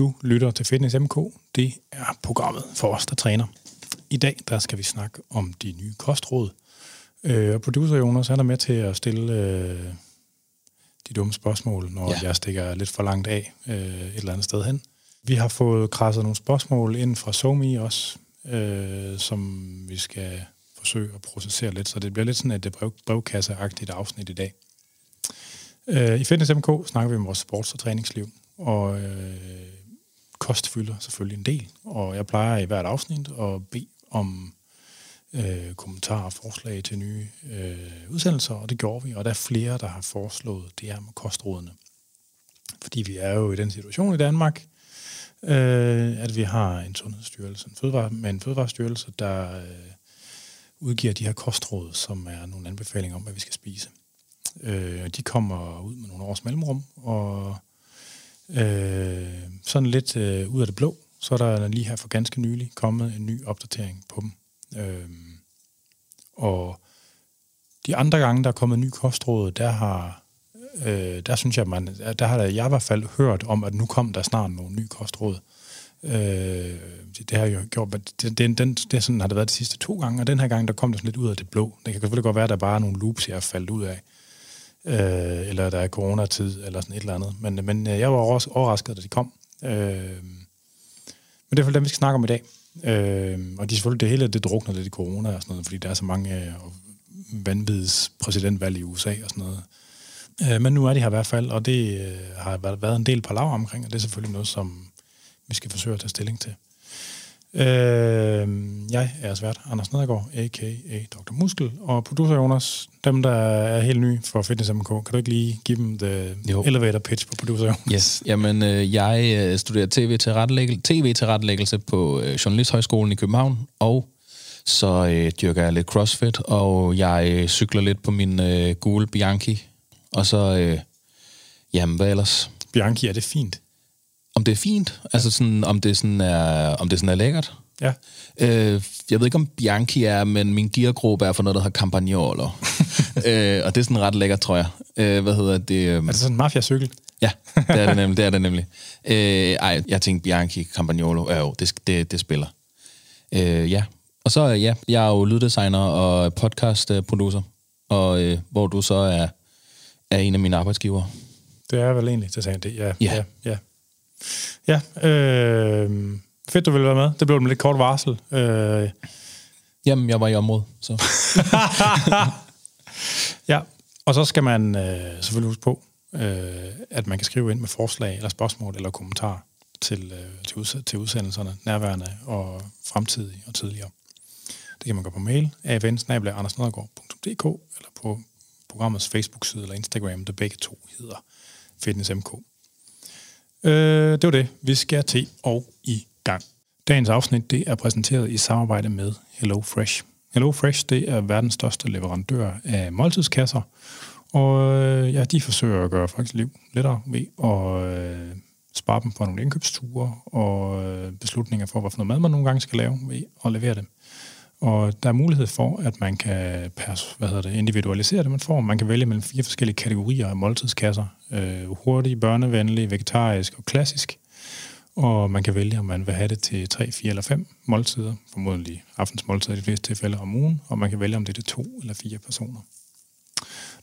Du lytter til Fitness MK. Det er programmet for os, der træner. I dag der skal vi snakke om de nye kostråd. Øh, og producer Jonas han er med til at stille øh, de dumme spørgsmål, når ja. jeg stikker lidt for langt af øh, et eller andet sted hen. Vi har fået krasset nogle spørgsmål ind fra SoMe også, øh, som vi skal forsøge at processere lidt, så det bliver lidt sådan et brev, brevkasseagtigt afsnit i dag. Øh, I Fitness MK snakker vi om vores sports- og træningsliv, og øh, kost fylder selvfølgelig en del, og jeg plejer i hvert afsnit at bede om øh, kommentarer og forslag til nye øh, udsendelser, og det gjorde vi, og der er flere, der har foreslået det her med kostrådene. Fordi vi er jo i den situation i Danmark, øh, at vi har en sundhedsstyrelse, en fødevare, med en fødevarestyrelse, der øh, udgiver de her kostråd, som er nogle anbefalinger om, hvad vi skal spise. Øh, de kommer ud med nogle års mellemrum, og øh, sådan lidt øh, ud af det blå, så er der lige her for ganske nylig kommet en ny opdatering på dem. Øh, og de andre gange, der er kommet ny kostråd, der har, øh, der synes jeg, man, der har jeg i hvert fald hørt om, at nu kom der snart nogle nye kostråd. Øh, det, det har jo gjort, det, det, den, det sådan har det været de sidste to gange, og den her gang, der kom det sådan lidt ud af det blå. Det kan selvfølgelig godt være, at der bare er nogle loops, jeg har faldet ud af. Øh, eller der er coronatid, eller sådan et eller andet. Men, men øh, jeg var også overrasket, da de kom. Øh, men det er for dem, vi skal snakke om i dag. Øh, og de selvfølgelig, det hele det drukner lidt i corona og sådan noget, fordi der er så mange øh, vanvids præsidentvalg i USA og sådan noget. Øh, men nu er de her i hvert fald, og det øh, har været en del på lav omkring, og det er selvfølgelig noget, som vi skal forsøge at tage stilling til. Øh, jeg er svært Anders Nedergaard, a.k.a. Dr. Muskel, og producer Jonas, dem der er helt nye for Fitness MK, kan du ikke lige give dem the jo. elevator pitch på producer Jonas? Yes, jamen øh, jeg øh, studerer tv-tilrettelæggelse TV -tilrettelæggelse på øh, Journalisthøjskolen i København, og så øh, dyrker jeg lidt crossfit, og jeg øh, cykler lidt på min øh, gule Bianchi, og så, øh, jamen hvad ellers? Bianchi, er det fint? Om det er fint? Altså sådan, om det sådan er, om det sådan er lækkert? Ja. Øh, jeg ved ikke, om Bianchi er, men min geargruppe er for noget, der hedder Campagnolo. øh, og det er sådan ret lækkert, tror jeg. Øh, hvad hedder det? Øh... Er det sådan en mafia-cykel? Ja, det er det nemlig. Det er det nemlig. Øh, ej, jeg tænkte Bianchi, Campagnolo, ja jo, det, det, det spiller. Øh, ja. Og så, ja, jeg er jo lyddesigner og podcast-producer, og øh, hvor du så er, er en af mine arbejdsgivere. Det er vel egentlig, det sagde det. Ja, ja. ja, ja. Ja, øh, fedt, du ville være med. Det blev med lidt kort varsel. Øh. Jamen, jeg var i området, så... ja, og så skal man øh, selvfølgelig huske på, øh, at man kan skrive ind med forslag eller spørgsmål eller kommentarer til, øh, til, uds- til udsendelserne, nærværende og fremtidige og tidligere. Det kan man gøre på mail, avn-andersnedergaard.dk eller på programmets Facebook-side eller Instagram, der begge to hedder FitnessMK. Øh, det var det. Vi skal til og i gang. Dagens afsnit det er præsenteret i samarbejde med HelloFresh. HelloFresh det er verdens største leverandør af måltidskasser, og øh, ja, de forsøger at gøre folks liv lettere ved at øh, spare dem for nogle indkøbsture og øh, beslutninger for, hvad for noget mad man nogle gange skal lave ved at levere dem. Og der er mulighed for, at man kan pers- hvad hedder det, individualisere det, man får. Man kan vælge mellem fire forskellige kategorier af måltidskasser. Øh, hurtig, børnevenlig, vegetarisk og klassisk. Og man kan vælge, om man vil have det til tre, fire eller fem måltider, formodentlig aftensmåltider i de fleste tilfælde om ugen, og man kan vælge, om det er til to eller fire personer.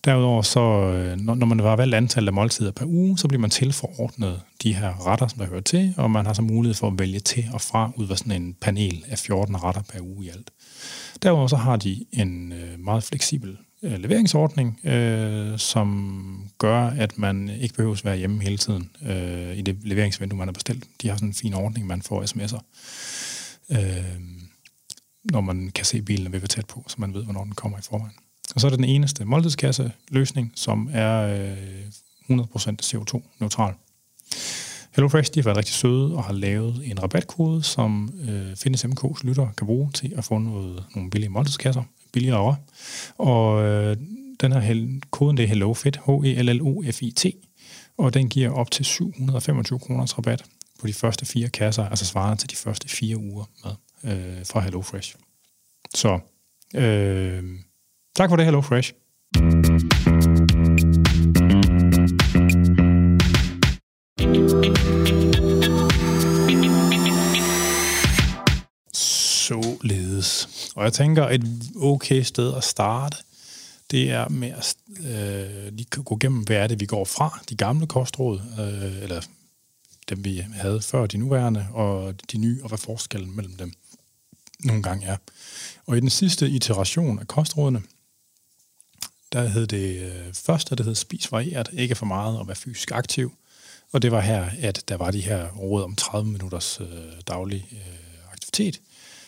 Derudover, så, øh, når man har valgt antallet af måltider per uge, så bliver man tilforordnet de her retter, som der hører til, og man har så mulighed for at vælge til og fra ud af sådan en panel af 14 retter per uge i alt. Derudover så har de en øh, meget fleksibel øh, leveringsordning, øh, som gør, at man ikke behøver at være hjemme hele tiden øh, i det leveringsvindue, man har bestilt. De har sådan en fin ordning, man får sms'er, øh, når man kan se bilen ved tæt på, så man ved, hvornår den kommer i forvejen. Og så er det den eneste måltidskasse løsning, som er øh, 100% CO2-neutral. HelloFresh de har været rigtig søde og har lavet en rabatkode, som øh, Findes MK's lytter kan bruge til at få noget, nogle billige måltidskasser, billigere. Og øh, den her koden det er HelloFit, H-E-L-L-O-F-I-T, og den giver op til 725 kroners rabat på de første fire kasser, altså svarende til de første fire uger med øh, fra HelloFresh. Så øh, tak for det, HelloFresh. Og jeg tænker, et okay sted at starte, det er med at øh, lige gå igennem, hvad er det, vi går fra, de gamle kostråd, øh, eller dem, vi havde før, de nuværende, og de nye, og hvad forskellen mellem dem nogle gange er. Og i den sidste iteration af kostrådene, der hed det øh, først, der det hed spis varieret, ikke for meget og være fysisk aktiv. Og det var her, at der var de her råd om 30 minutters øh, daglig øh, aktivitet.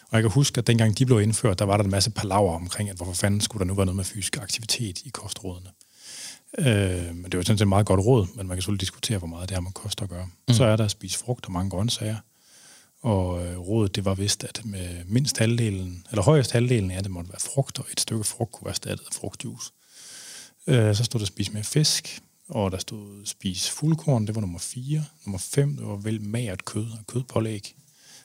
Og jeg kan huske, at dengang de blev indført, der var der en masse palaver omkring, at hvorfor fanden skulle der nu være noget med fysisk aktivitet i kostrådene. Øh, men det var sådan set et meget godt råd, men man kan selvfølgelig diskutere, hvor meget det har med kost at gøre. Mm. Så er der at spise frugt og mange grøntsager. Og øh, rådet, det var vist, at med mindst halvdelen, eller højst halvdelen af det måtte være frugt, og et stykke frugt kunne være erstattet af frugtjuice. Øh, så stod der spise mere fisk, og der stod spise fuldkorn, det var nummer 4. Nummer 5, det var vel magert kød og kødpålæg.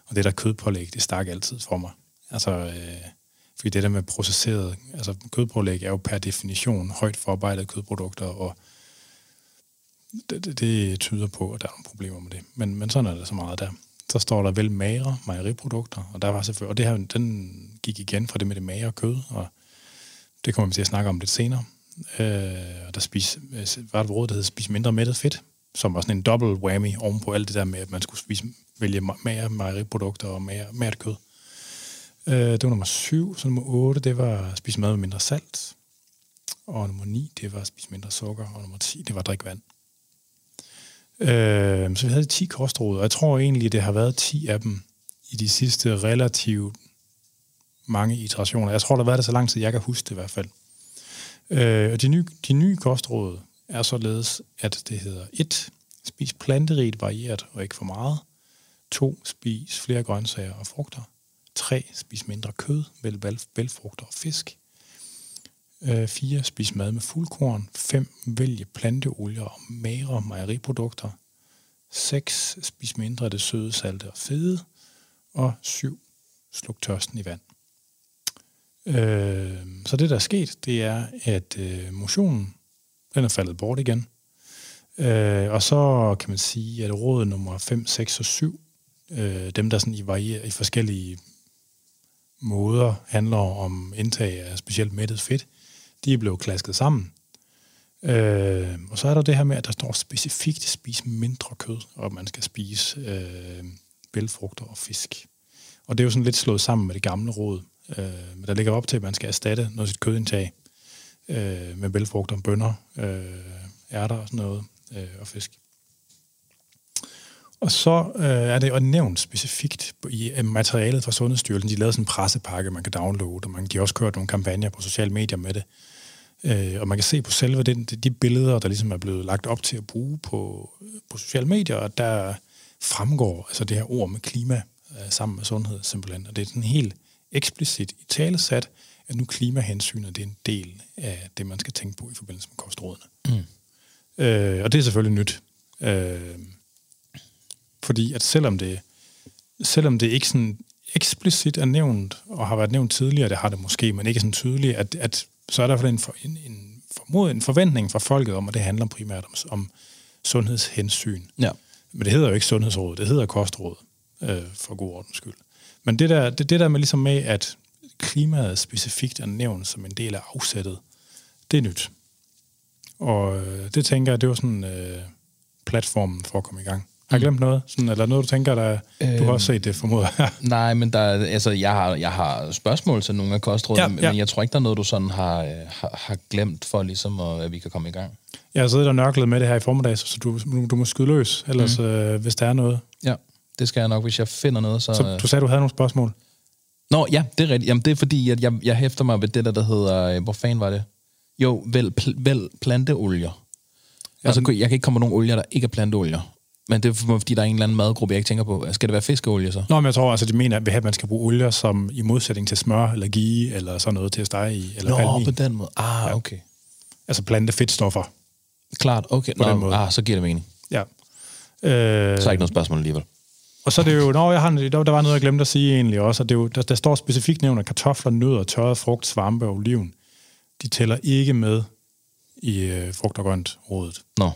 Og det der kødpålæg, det stak altid for mig. Altså, øh, fordi det der med processeret, altså kødpålæg er jo per definition højt forarbejdet kødprodukter, og det, det, det tyder på, at der er nogle problemer med det. Men, men sådan er der så meget der. Så står der vel magre mejeriprodukter, og der var selvfølgelig, og det her, den gik igen fra det med det magre kød, og det kommer vi til at snakke om lidt senere. Øh, og der spis, øh, var et råd, der hedder spis mindre mættet fedt, som var sådan en double whammy ovenpå alt det der med, at man skulle spise, vælge mere mejeriprodukter og mere, mere kød. Øh, det var nummer syv. Så nummer otte, det var at spise mad med mindre salt. Og nummer 9, det var at spise mindre sukker. Og nummer 10, det var at drikke vand. Øh, så vi havde 10 kostråd, og jeg tror egentlig, det har været 10 af dem i de sidste relativt mange iterationer. Jeg tror, der har været det så lang tid, jeg kan huske det i hvert fald. Øh, og de nye, de nye kostråd er således, at det hedder 1. Spis planterigt varieret og ikke for meget. 2. Spis flere grøntsager og frugter. 3. Spis mindre kød, vel bælfrugter og fisk. Øh, 4. Spis mad med fuldkorn. 5. Vælge planteolier og magre mejeriprodukter. 6. Spis mindre af det søde, salte og fede. Og 7. Sluk tørsten i vand. Øh, så det, der er sket, det er, at øh, motionen den er faldet bort igen. Øh, og så kan man sige, at råd nummer 5, 6 og 7, øh, dem der sådan i, varier, i forskellige måder handler om indtag af specielt mættet fedt, de er blevet klasket sammen. Øh, og så er der det her med, at der står specifikt at spise mindre kød, og man skal spise øh, bælfrugter og fisk. Og det er jo sådan lidt slået sammen med det gamle råd. Øh, men der ligger op til, at man skal erstatte noget sit kødindtag øh, med bælfrugter, bønner, øh, ærter og sådan noget, øh, og fisk. Og så øh, er det jo nævnt specifikt i materialet fra Sundhedsstyrelsen. De lavede sådan en pressepakke, man kan downloade, og man kan også kørt nogle kampagner på sociale medier med det. Øh, og man kan se på selve den, de billeder, der ligesom er blevet lagt op til at bruge på, på sociale medier, at der fremgår altså det her ord med klima øh, sammen med sundhed simpelthen. Og det er sådan helt eksplicit i talesat, at nu klimahensynet det er en del af det, man skal tænke på i forbindelse med kostrådene. Mm. Øh, og det er selvfølgelig nyt. Øh, fordi at selvom det, selvom det ikke sådan eksplicit er nævnt, og har været nævnt tidligere, det har det måske, men ikke sådan tydeligt, at, at så er der for en, en, en, formod, en forventning fra folket om, at det handler primært om, om sundhedshensyn. Ja. Men det hedder jo ikke sundhedsråd, det hedder kostråd, øh, for god ordens skyld. Men det der, det, det der med ligesom med, at klimaet specifikt er nævnt som en del af afsættet, det er nyt. Og øh, det tænker jeg, det var sådan øh, platformen for at komme i gang. Har jeg glemt noget? Sådan, eller noget, du tænker, der, øh, du har også set det, formoder Nej, men der, altså, jeg, har, jeg har spørgsmål til nogle af kostrådene, ja, ja. men jeg tror ikke, der er noget, du sådan har, øh, har, har glemt for, ligesom, at, at vi kan komme i gang. Jeg har siddet og nørklet med det her i formiddag, så du, du må skyde løs, ellers mm. øh, hvis der er noget. Ja, det skal jeg nok, hvis jeg finder noget. Så, så du sagde, du havde nogle spørgsmål? Nå, ja, det er rigtigt. Jamen, det er fordi, at jeg, jeg hæfter mig ved det der, der hedder... Øh, hvor fanden var det? Jo, vel, pl- vel planteolier. Ja. Altså, jeg kan ikke komme på nogen olier, der ikke er planteolier. Men det er fordi, der er en eller anden madgruppe, jeg ikke tænker på. Skal det være fiskeolie så? Nå, men jeg tror, altså, de mener, at man skal bruge olier som i modsætning til smør eller ghee eller sådan noget til at stege i. Eller Nå, på den måde. Ah, ja. okay. Altså plante fedtstoffer. Klart, okay. På Nå, den måde. Ah, så giver det mening. Ja. Øh, så er ikke noget spørgsmål alligevel. Og så er det jo, når jeg har, der, der var noget, jeg glemte at sige egentlig også, at det jo, der, der står specifikt nævnt, at kartofler, nødder, tørret frugt, svampe og oliven, de tæller ikke med i øh, frugt og grønt rådet. Nå.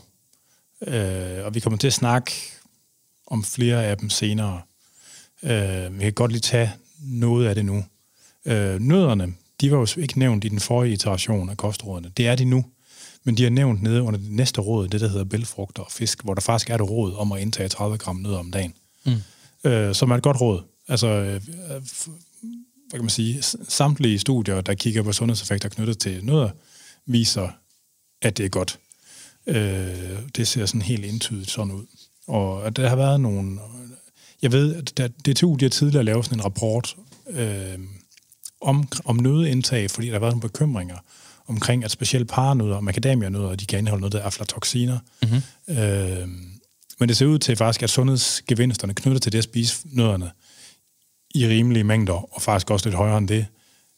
Øh, og vi kommer til at snakke om flere af dem senere. Øh, vi kan godt lige tage noget af det nu. Øh, nødderne, de var jo ikke nævnt i den forrige iteration af kostrådene. Det er de nu. Men de er nævnt nede under det næste råd, det der hedder bælfrugter og fisk, hvor der faktisk er et råd om at indtage 30 gram nødder om dagen. Mm. Øh, som er et godt råd. Altså, øh, hvad kan man sige, samtlige studier, der kigger på sundhedseffekter knyttet til nødder, viser, at det er godt. Øh, det ser sådan helt entydigt sådan ud. Og der har været nogle... Jeg ved, at der, DTU de har tidligere lavet sådan en rapport øh, om, om nødeindtag, fordi der har været nogle bekymringer omkring, at specielt paranødder og macadamianødder, de kan indeholde noget, der er aflatoxiner. Mm-hmm. Øh, men det ser ud til faktisk, at sundhedsgevinsterne knyttet til det at spise nødderne i rimelige mængder, og faktisk også lidt højere end det,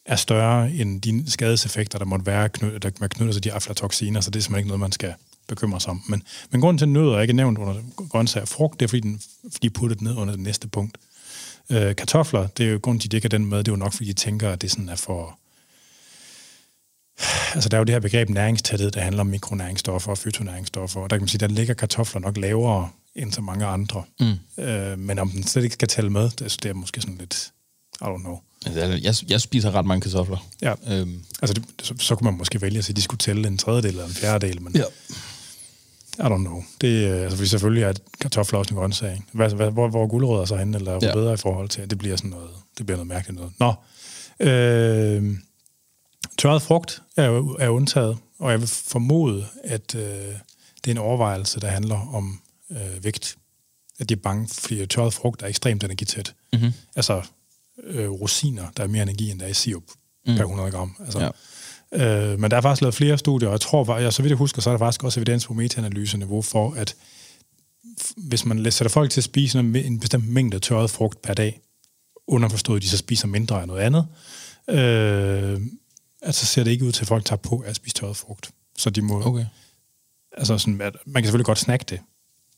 er større end de skadeseffekter, der måtte være, knyttet, der knytter til de aflatoxiner, så det er simpelthen ikke noget, man skal bekymre sig om. Men, men grunden til, at nødder er ikke nævnt under grøntsager og frugt, det er, fordi den, de er puttet ned under det næste punkt. Øh, kartofler, det er jo grunden til, at de ikke er den med, det er jo nok, fordi de tænker, at det sådan er for... Altså, der er jo det her begreb næringstæthed, der handler om mikronæringsstoffer og fytonæringsstoffer, og der kan man sige, der ligger kartofler nok lavere end så mange andre. Mm. Øh, men om den slet ikke skal tælle med, det, det er måske sådan lidt... I don't know. Altså, jeg, jeg spiser ret mange kartofler. Ja, øhm. altså det, så, så kunne man måske vælge at sige, at de skulle tælle en tredjedel eller en fjerdedel, men ja. I don't know. Det, øh, altså, fordi selvfølgelig er kartofler også en grøntsag. Hvad, hvad, hvor, hvor er guldrødder så henne, eller ja. bedre i forhold til, at det bliver sådan noget, det bliver noget mærkeligt noget. Nå, øh, tørret frugt er, er undtaget, og jeg vil formode, at øh, det er en overvejelse, der handler om øh, vægt. At de er bange, fordi tørret frugt er ekstremt energitæt. Mm-hmm. Altså, øh, rosiner, der er mere energi, end der er i sirup mm. per 100 gram. Altså, ja. Øh, men der er faktisk lavet flere studier, og jeg tror, jeg, så vidt jeg husker, så er der faktisk også evidens på meta-analyseniveau for, at hvis man sætter folk til at spise en, bestemt mængde tørret frugt per dag, underforstået, at de så spiser mindre af noget andet, øh, altså ser det ikke ud til, at folk tager på at spise tørret frugt. Så de må... Okay. Altså sådan, at man kan selvfølgelig godt snakke det,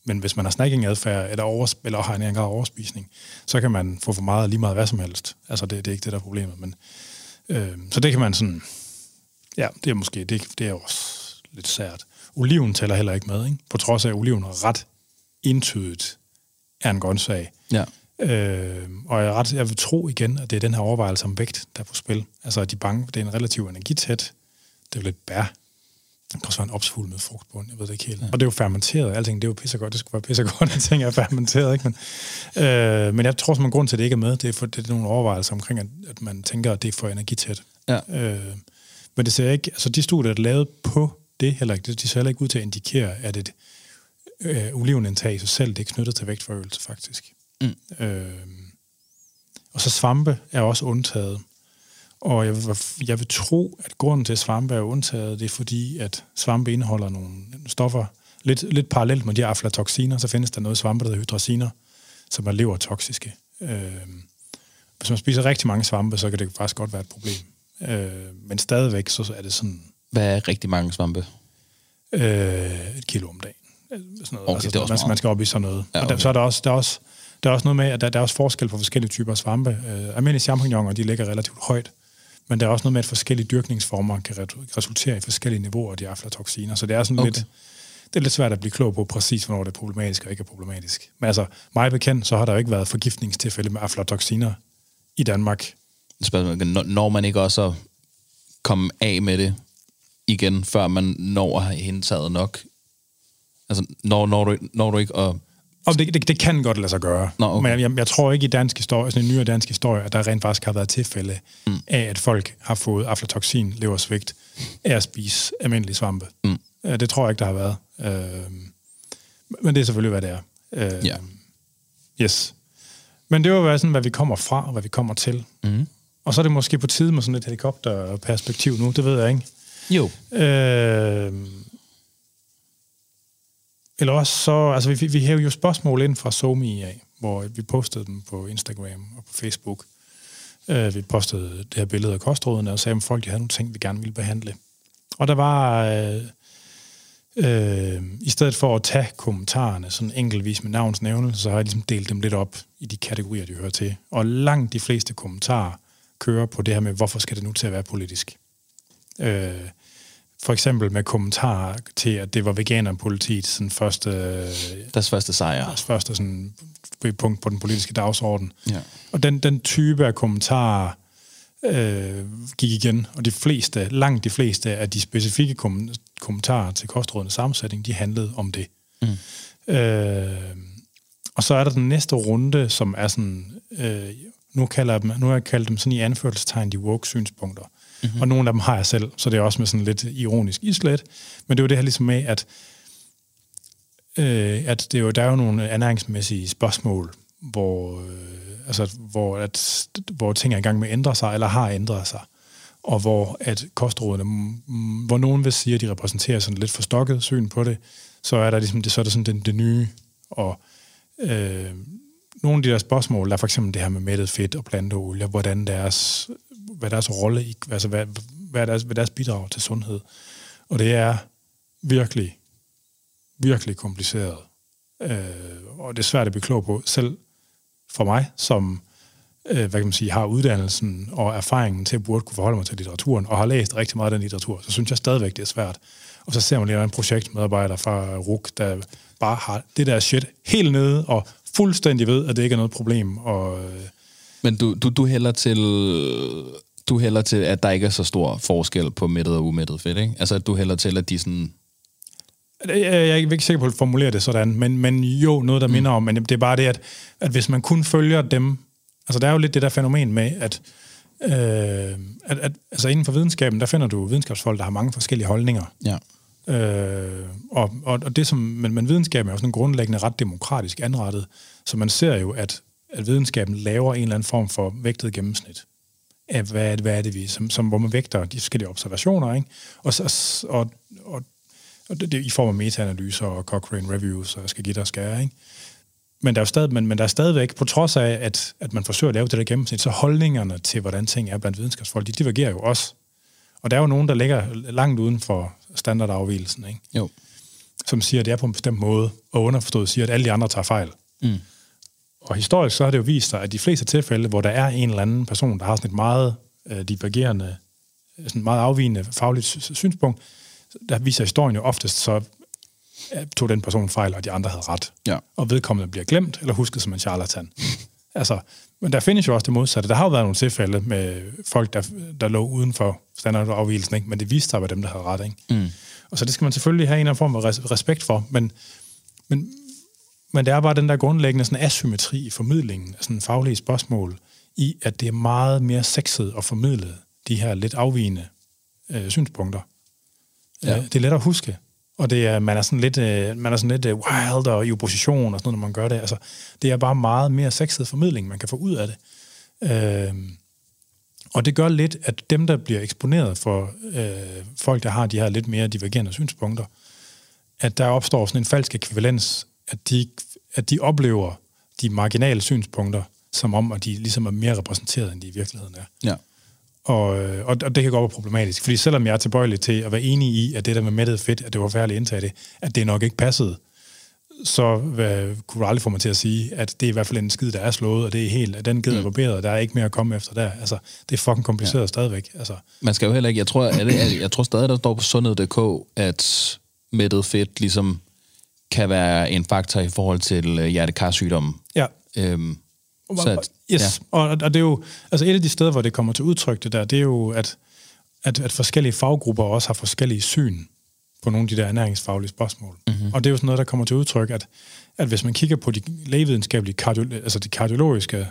men hvis man har snacking-adfærd eller, over, eller har en grad overspisning, så kan man få for meget lige meget hvad som helst. Altså, det, det er ikke det, der er problemet. Men, øh, så det kan man sådan... Ja, det er måske... Det, det er også lidt sært. Oliven tæller heller ikke med, ikke? På trods af, at oliven er ret entydigt er en grøntsag. Ja. Øh, og jeg, ret, jeg vil tro igen, at det er den her overvejelse om vægt, der er på spil. Altså, at de bange, det er en relativ energitæt, det er jo lidt bær, det kan også være en opsfugl med frugtbund, jeg ved det ikke helt. Ja. Og det er jo fermenteret, alting, det er jo pissegodt, det skulle være pissegodt, at ting er fermenteret, ikke? Men, øh, men jeg tror, som en grund til, at det ikke er med, det er, for, det er nogle overvejelser omkring, at, at man tænker, at det er for energitæt. Ja. Øh, men det ser ikke, altså de studier, der er lavet på det, heller ikke, de ser heller ikke ud til at indikere, at et øh, olivenindtag i sig selv, det er knyttet til vægtforøgelse, faktisk. Mm. Øh, og så svampe er også undtaget. Og jeg vil, jeg vil tro, at grunden til, at svampe er undtaget, det er fordi, at svampe indeholder nogle stoffer, lidt, lidt parallelt med de aflatoxiner, så findes der noget svampe, der hedder hydraziner, som er levertoksiske. Øh, hvis man spiser rigtig mange svampe, så kan det faktisk godt være et problem. Øh, men stadigvæk, så er det sådan... Hvad er rigtig mange svampe? Øh, et kilo om dagen. Sådan noget. Okay, altså, det er også man, man skal op i sådan noget. Ja, okay. Og der, så er der også, der er også, der er også noget med, at der, der er også forskel på forskellige typer svampe. Øh, almindelige champignoner, de ligger relativt højt men der er også noget med, at forskellige dyrkningsformer kan resultere i forskellige niveauer af de aflatoxiner. Så det er sådan okay. lidt, det er lidt svært at blive klog på præcis, hvornår det er problematisk og ikke er problematisk. Men altså, mig bekendt, så har der jo ikke været forgiftningstilfælde med aflatoxiner i Danmark. Spørgsmål, når man ikke også komme af med det igen, før man når at have indtaget nok? Altså, når, når, du, når du ikke at og det, det, det kan godt lade sig gøre. Nå, okay. Men jeg, jeg tror ikke i dansk historie, sådan en nyere dansk historie, at der rent faktisk har været tilfælde mm. af, at folk har fået aflatoxin, leversvigt, af at spise almindelige svampe. Mm. Det tror jeg ikke, der har været. Øh, men det er selvfølgelig, hvad det er. Øh, ja. Yes. Men det var sådan, hvad vi kommer fra, og hvad vi kommer til. Mm. Og så er det måske på tide med sådan et helikopterperspektiv nu, det ved jeg ikke. Jo. Øh, eller også så, altså vi, vi hæver jo spørgsmål ind fra SoMe af, hvor vi postede dem på Instagram og på Facebook. Uh, vi postede det her billede af kostrådene og sagde, at folk de havde nogle ting, vi gerne ville behandle. Og der var, uh, uh, i stedet for at tage kommentarerne sådan enkeltvis med navns nævnelse, så har jeg ligesom delt dem lidt op i de kategorier, de hører til. Og langt de fleste kommentarer kører på det her med, hvorfor skal det nu til at være politisk? Uh, for eksempel med kommentarer til, at det var veganerpolitiet sådan første... Deres første sejr. Deres første sådan, punkt på den politiske dagsorden. Ja. Og den, den type af kommentarer øh, gik igen, og de fleste, langt de fleste af de specifikke kom- kommentarer til kostrådenes sammensætning, de handlede om det. Mm. Øh, og så er der den næste runde, som er sådan, øh, nu, kalder jeg dem, nu har jeg kaldt dem sådan i anførselstegn de woke synspunkter. Mm-hmm. Og nogle af dem har jeg selv, så det er også med sådan lidt ironisk islet. Men det er jo det her ligesom med, at, øh, at det er jo, der er jo nogle ernæringsmæssige spørgsmål, hvor, øh, altså, hvor, at, hvor ting er i gang med at ændre sig, eller har ændret sig. Og hvor at kostrådene, mm, hvor nogen vil sige, at de repræsenterer sådan lidt forstokket syn på det, så er der ligesom det, så er der sådan det, det nye. Og øh, nogle af de der spørgsmål, der er for eksempel det her med mættet fedt og planteolie, hvordan deres, hvad deres rolle, altså hvad, hvad, deres, hvad deres bidrag til sundhed. Og det er virkelig, virkelig kompliceret. Øh, og det er svært at blive klog på, selv for mig, som øh, hvad kan man sige, har uddannelsen og erfaringen til at burde kunne forholde mig til litteraturen, og har læst rigtig meget af den litteratur, så synes jeg stadigvæk, det er svært. Og så ser man lige en projektmedarbejder fra RUK, der bare har det der shit helt nede, og fuldstændig ved, at det ikke er noget problem. Og, øh, Men du, du, du hælder til du hælder til, at der ikke er så stor forskel på mættet og umættet fedt, ikke? Altså, at du hælder til, at de sådan... Jeg er ikke sikker på at formulere det sådan, men, men jo, noget, der mm. minder om, men det er bare det, at, at hvis man kun følger dem... Altså, der er jo lidt det der fænomen med, at, øh, at, at altså inden for videnskaben, der finder du videnskabsfolk, der har mange forskellige holdninger. Ja. Øh, og, og, og det som, men, men videnskaben er jo sådan grundlæggende ret demokratisk anrettet, så man ser jo, at, at videnskaben laver en eller anden form for vægtet gennemsnit af, hvad, hvad er det vi, som, som, hvor man vægter de forskellige observationer, ikke? Og, og, og, og, og det, det, i form af metaanalyser og Cochrane Reviews, og jeg skal give dig skære, ikke? Men der, er jo stadig, men, men der er stadigvæk, på trods af, at, at man forsøger at lave det der gennemsnit, så holdningerne til, hvordan ting er blandt videnskabsfolk, de divergerer jo også. Og der er jo nogen, der ligger langt uden for standardafvielsen, ikke? Jo. som siger, at det er på en bestemt måde, og underforstået siger, at alle de andre tager fejl. Mm. Og historisk så har det jo vist sig, at de fleste tilfælde, hvor der er en eller anden person, der har sådan et meget øh, divergerende, sådan meget afvigende fagligt synspunkt, der viser historien jo oftest, så tog den person fejl, og de andre havde ret. Ja. Og vedkommende bliver glemt, eller husket som en charlatan. altså, men der findes jo også det modsatte. Der har jo været nogle tilfælde med folk, der, der lå uden for standardafvielsen, ikke? men det viste sig, at dem, der havde ret. Ikke? Mm. Og så det skal man selvfølgelig have en eller anden form af respekt for, men, men, men det er bare den der grundlæggende sådan asymmetri i formidlingen af sådan faglige spørgsmål, i at det er meget mere sexet at formidle de her lidt afvigende øh, synspunkter. Ja. Øh, det er let at huske, og det er, man er sådan lidt, øh, man er sådan lidt øh, wild og i opposition og sådan noget, når man gør det. Altså, det er bare meget mere sexet formidling, man kan få ud af det. Øh, og det gør lidt, at dem, der bliver eksponeret for øh, folk, der har de her lidt mere divergerende synspunkter, at der opstår sådan en falsk ekvivalens, at de, at de oplever de marginale synspunkter, som om, at de ligesom er mere repræsenteret, end de i virkeligheden er. Ja. Og, og, og det kan godt være problematisk, fordi selvom jeg er tilbøjelig til at være enig i, at det der med mættet fedt, at det var færdigt indtage det, at det nok ikke passede, så hvad, kunne du aldrig få mig til at sige, at det er i hvert fald en skid, der er slået, og det er helt, at den ged er mm. barberet, der er ikke mere at komme efter der. Altså, det er fucking kompliceret ja. stadigvæk. Altså. Man skal jo heller ikke, jeg tror, at, at, jeg tror stadig, der står på sundhed.dk, at mættet fedt ligesom kan være en faktor i forhold til øh, hjertekarsygdomme. Ja. Øhm, så yes, ja. og, og det er jo, altså et af de steder, hvor det kommer til udtryk, det der, det er jo, at, at, at forskellige faggrupper også har forskellige syn på nogle af de der ernæringsfaglige spørgsmål. Mm-hmm. Og det er jo sådan noget, der kommer til udtryk, at, at hvis man kigger på de lægevidenskabelige, kardio, altså de kardiologiske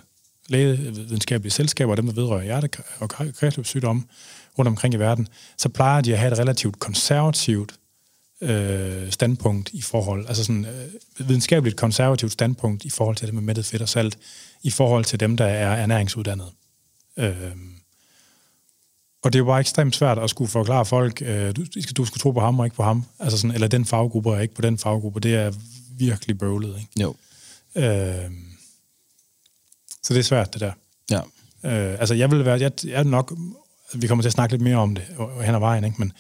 lægevidenskabelige selskaber, dem der vedrører hjerte- og kredsløbssygdomme rundt omkring i verden, så plejer de at have et relativt konservativt øh, standpunkt i forhold, altså sådan øh, videnskabeligt konservativt standpunkt i forhold til det med mættet fedt og salt, i forhold til dem, der er ernæringsuddannet. Øh, og det er jo bare ekstremt svært at skulle forklare folk, øh, du, du skal tro på ham og ikke på ham, altså sådan, eller den faggruppe og ikke på den faggruppe, det er virkelig bøvlet. Ikke? Jo. Øh, så det er svært, det der. Ja. Øh, altså, jeg vil være, jeg, jeg er nok, vi kommer til at snakke lidt mere om det hen ad vejen, ikke? men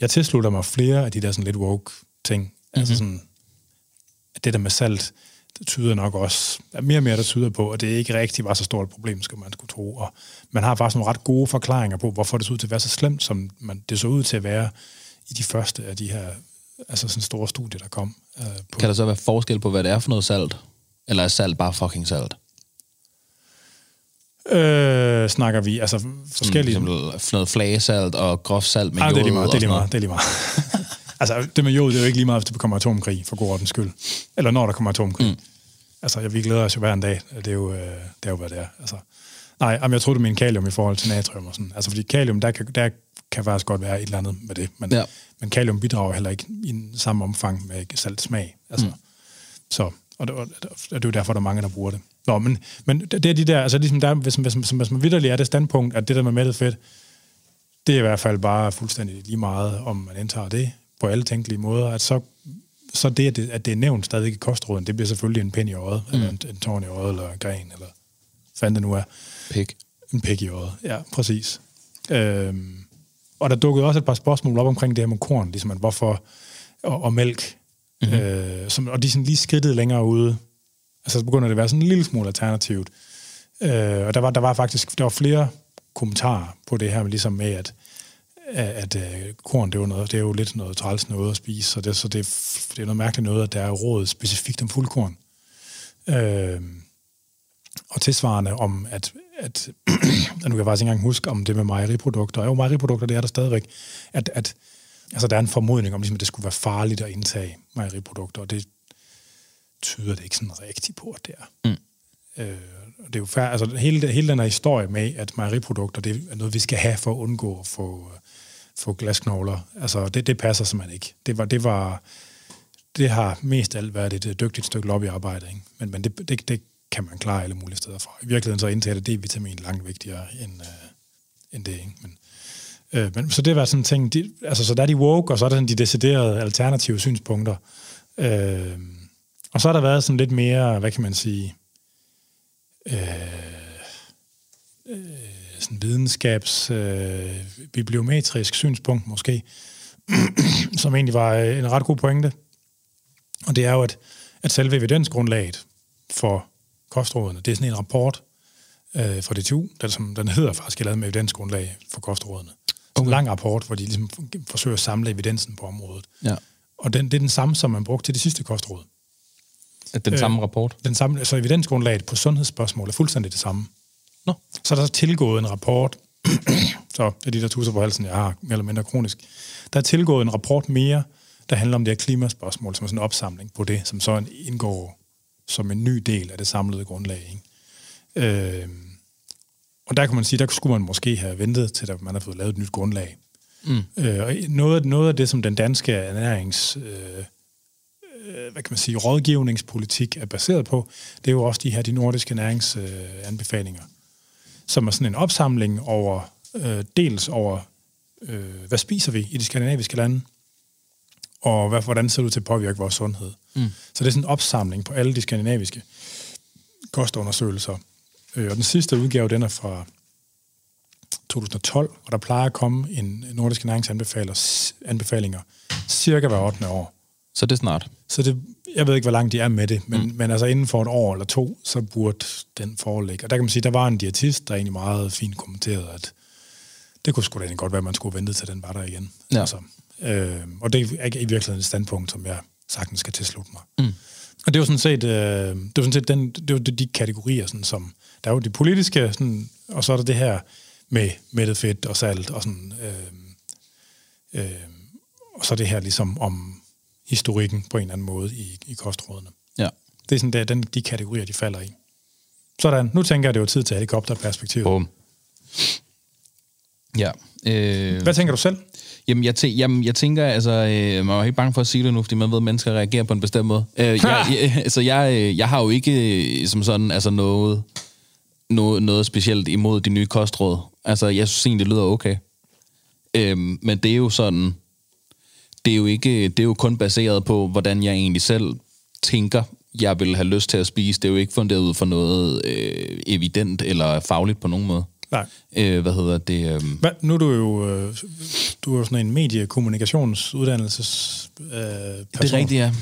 jeg tilslutter mig flere af de der sådan lidt woke ting. Mm-hmm. Altså sådan, at det der med salt, det tyder nok også, er mere og mere, der tyder på, at det ikke rigtig var så stort et problem, skal man skulle tro. Og man har faktisk nogle ret gode forklaringer på, hvorfor det så ud til at være så slemt, som man, det så ud til at være i de første af de her altså sådan store studier, der kom. Øh, på. Kan der så være forskel på, hvad det er for noget salt? Eller er salt bare fucking salt? Øh, snakker vi, altså forskellige... Som noget flagesalt og groft salt med Ah, det er lige meget, det er lige meget, det er lige meget. Altså, det med jod, det er jo ikke lige meget, hvis der kommer atomkrig, for god ordens skyld. Eller når der kommer atomkrig. Mm. Altså, vi glæder os jo hver en dag. Det er jo, øh, det er jo hvad det er. Altså, nej, jamen, jeg det med en kalium i forhold til natrium og sådan. Altså, fordi kalium, der kan, der kan faktisk godt være et eller andet med det. Men, Ja. men kalium bidrager heller ikke i samme omfang med salt smag. Altså, mm. Så, og det, og det er jo derfor, der er mange, der bruger det. Nå, men, men det er de der, altså ligesom der, hvis, hvis, hvis, hvis man vidderligt er det standpunkt, at det der med mættet fedt, det er i hvert fald bare fuldstændig lige meget, om man indtager det på alle tænkelige måder, at så, så det, at det, at det er nævnt stadig i kostråden, det bliver selvfølgelig en pind i øjet, mm. eller en, en tårn i øjet, eller en gren, eller hvad det nu er. Pik. En pæk i øjet, ja, præcis. Øhm, og der dukkede også et par spørgsmål op omkring det her med korn, ligesom at hvorfor, og, og mælk, mm-hmm. øh, som, og de sådan lige skridtet længere ude. Altså så begynder det at være sådan en lille smule alternativt. Øh, og der var, der var faktisk der var flere kommentarer på det her, ligesom med, at, at, at øh, korn, det er, jo noget, det er jo lidt noget træls noget at spise, så det, så det, det er noget mærkeligt noget, at der er råd specifikt om fuldkorn. Øh, og tilsvarende om, at, at nu kan jeg faktisk ikke engang huske om det med mejeriprodukter. Jo, mejeriprodukter, det er der stadigvæk. At, at altså, der er en formodning om, ligesom, at det skulle være farligt at indtage mejeriprodukter, og det tyder det ikke sådan rigtigt på, at det er. Mm. Øh, og det er jo fær, altså, hele, hele den her historie med, at mejeriprodukter, det er noget, vi skal have for at undgå at få, få glasknogler. Altså, det, det passer simpelthen ikke. Det var, det var, det har mest alt været et øh, dygtigt stykke lobbyarbejde, ikke? Men, men det, det, det kan man klare alle mulige steder fra. I virkeligheden så indtager det D-vitamin langt vigtigere end, øh, end det, ikke? Men, øh, men, så det var sådan en ting, de, altså så der er de woke, og så er der sådan de deciderede alternative synspunkter. Øh, og så har der været sådan lidt mere, hvad kan man sige, øh, øh, sådan videnskabs, øh, bibliometrisk synspunkt måske, som egentlig var øh, en ret god pointe. Og det er jo, at, at selve evidensgrundlaget for kostrådene, det er sådan en rapport øh, fra DTU, der, som, den hedder faktisk, lavet med evidensgrundlag for kostrådene. Okay. En lang rapport, hvor de ligesom forsøger at samle evidensen på området. Ja. Og den, det er den samme, som man brugte til det sidste kostråd. Den øh, samme rapport? Den samme, altså evidensgrundlaget på sundhedsspørgsmål er fuldstændig det samme. Nå. Så er der tilgået en rapport, så det er de der tusser på halsen, jeg har, mere eller mindre kronisk. Der er tilgået en rapport mere, der handler om det her klimaspørgsmål, som er sådan en opsamling på det, som så indgår som en ny del af det samlede grundlag. Ikke? Øh, og der kan man sige, der skulle man måske have ventet til, at man har fået lavet et nyt grundlag. Mm. Øh, og noget, noget af det, som den danske ernærings... Øh, hvad kan man sige, rådgivningspolitik er baseret på, det er jo også de her de nordiske næringsanbefalinger, som er sådan en opsamling over, øh, dels over, øh, hvad spiser vi i de skandinaviske lande, og hvad, hvordan ser det ud til at påvirke vores sundhed. Mm. Så det er sådan en opsamling på alle de skandinaviske kostundersøgelser. Øh, og den sidste udgave, den er fra 2012, og der plejer at komme en nordiske næringsanbefalinger cirka hver 8. år. Så det er snart. Så det, jeg ved ikke, hvor langt de er med det, men, mm. men altså inden for et år eller to, så burde den foreligge. Og der kan man sige, der var en diætist, der egentlig meget fint kommenterede, at det kunne sgu da egentlig godt være, at man skulle vente til, den var der igen. Ja. Altså, øh, og det er i virkeligheden et standpunkt, som jeg sagtens skal tilslutte mig. Mm. Og det er jo sådan set, øh, det er sådan set den, det er jo de kategorier, sådan, som, der er jo det politiske, sådan, og så er der det her med mættet fedt og salt, og sådan, øh, øh, og så det her ligesom om historikken på en eller anden måde i, i kostrådene. Ja. Det er sådan der, den, de kategorier, de falder i. Sådan, nu tænker jeg, det er jo tid til helikopterperspektivet. Bum. Ja. Øh, Hvad tænker du selv? Jamen, jeg, tæ- jamen, jeg tænker, altså, øh, man er ikke bange for at sige det nu, fordi man ved, at mennesker reagerer på en bestemt måde. Øh, jeg, jeg, altså, jeg, øh, jeg har jo ikke øh, som sådan altså noget, noget, noget specielt imod de nye kostråd. Altså, jeg synes egentlig, det lyder okay. Øh, men det er jo sådan, det er jo ikke, det er jo kun baseret på, hvordan jeg egentlig selv tænker, jeg vil have lyst til at spise. Det er jo ikke funderet ud for noget øh, evident eller fagligt på nogen måde. Nej. Øh, hvad hedder det? Øh... Hvad, nu er du jo, øh, du er jo sådan en mediekommunikationsuddannelses øh, person. Det er rigtigt, ja. Det er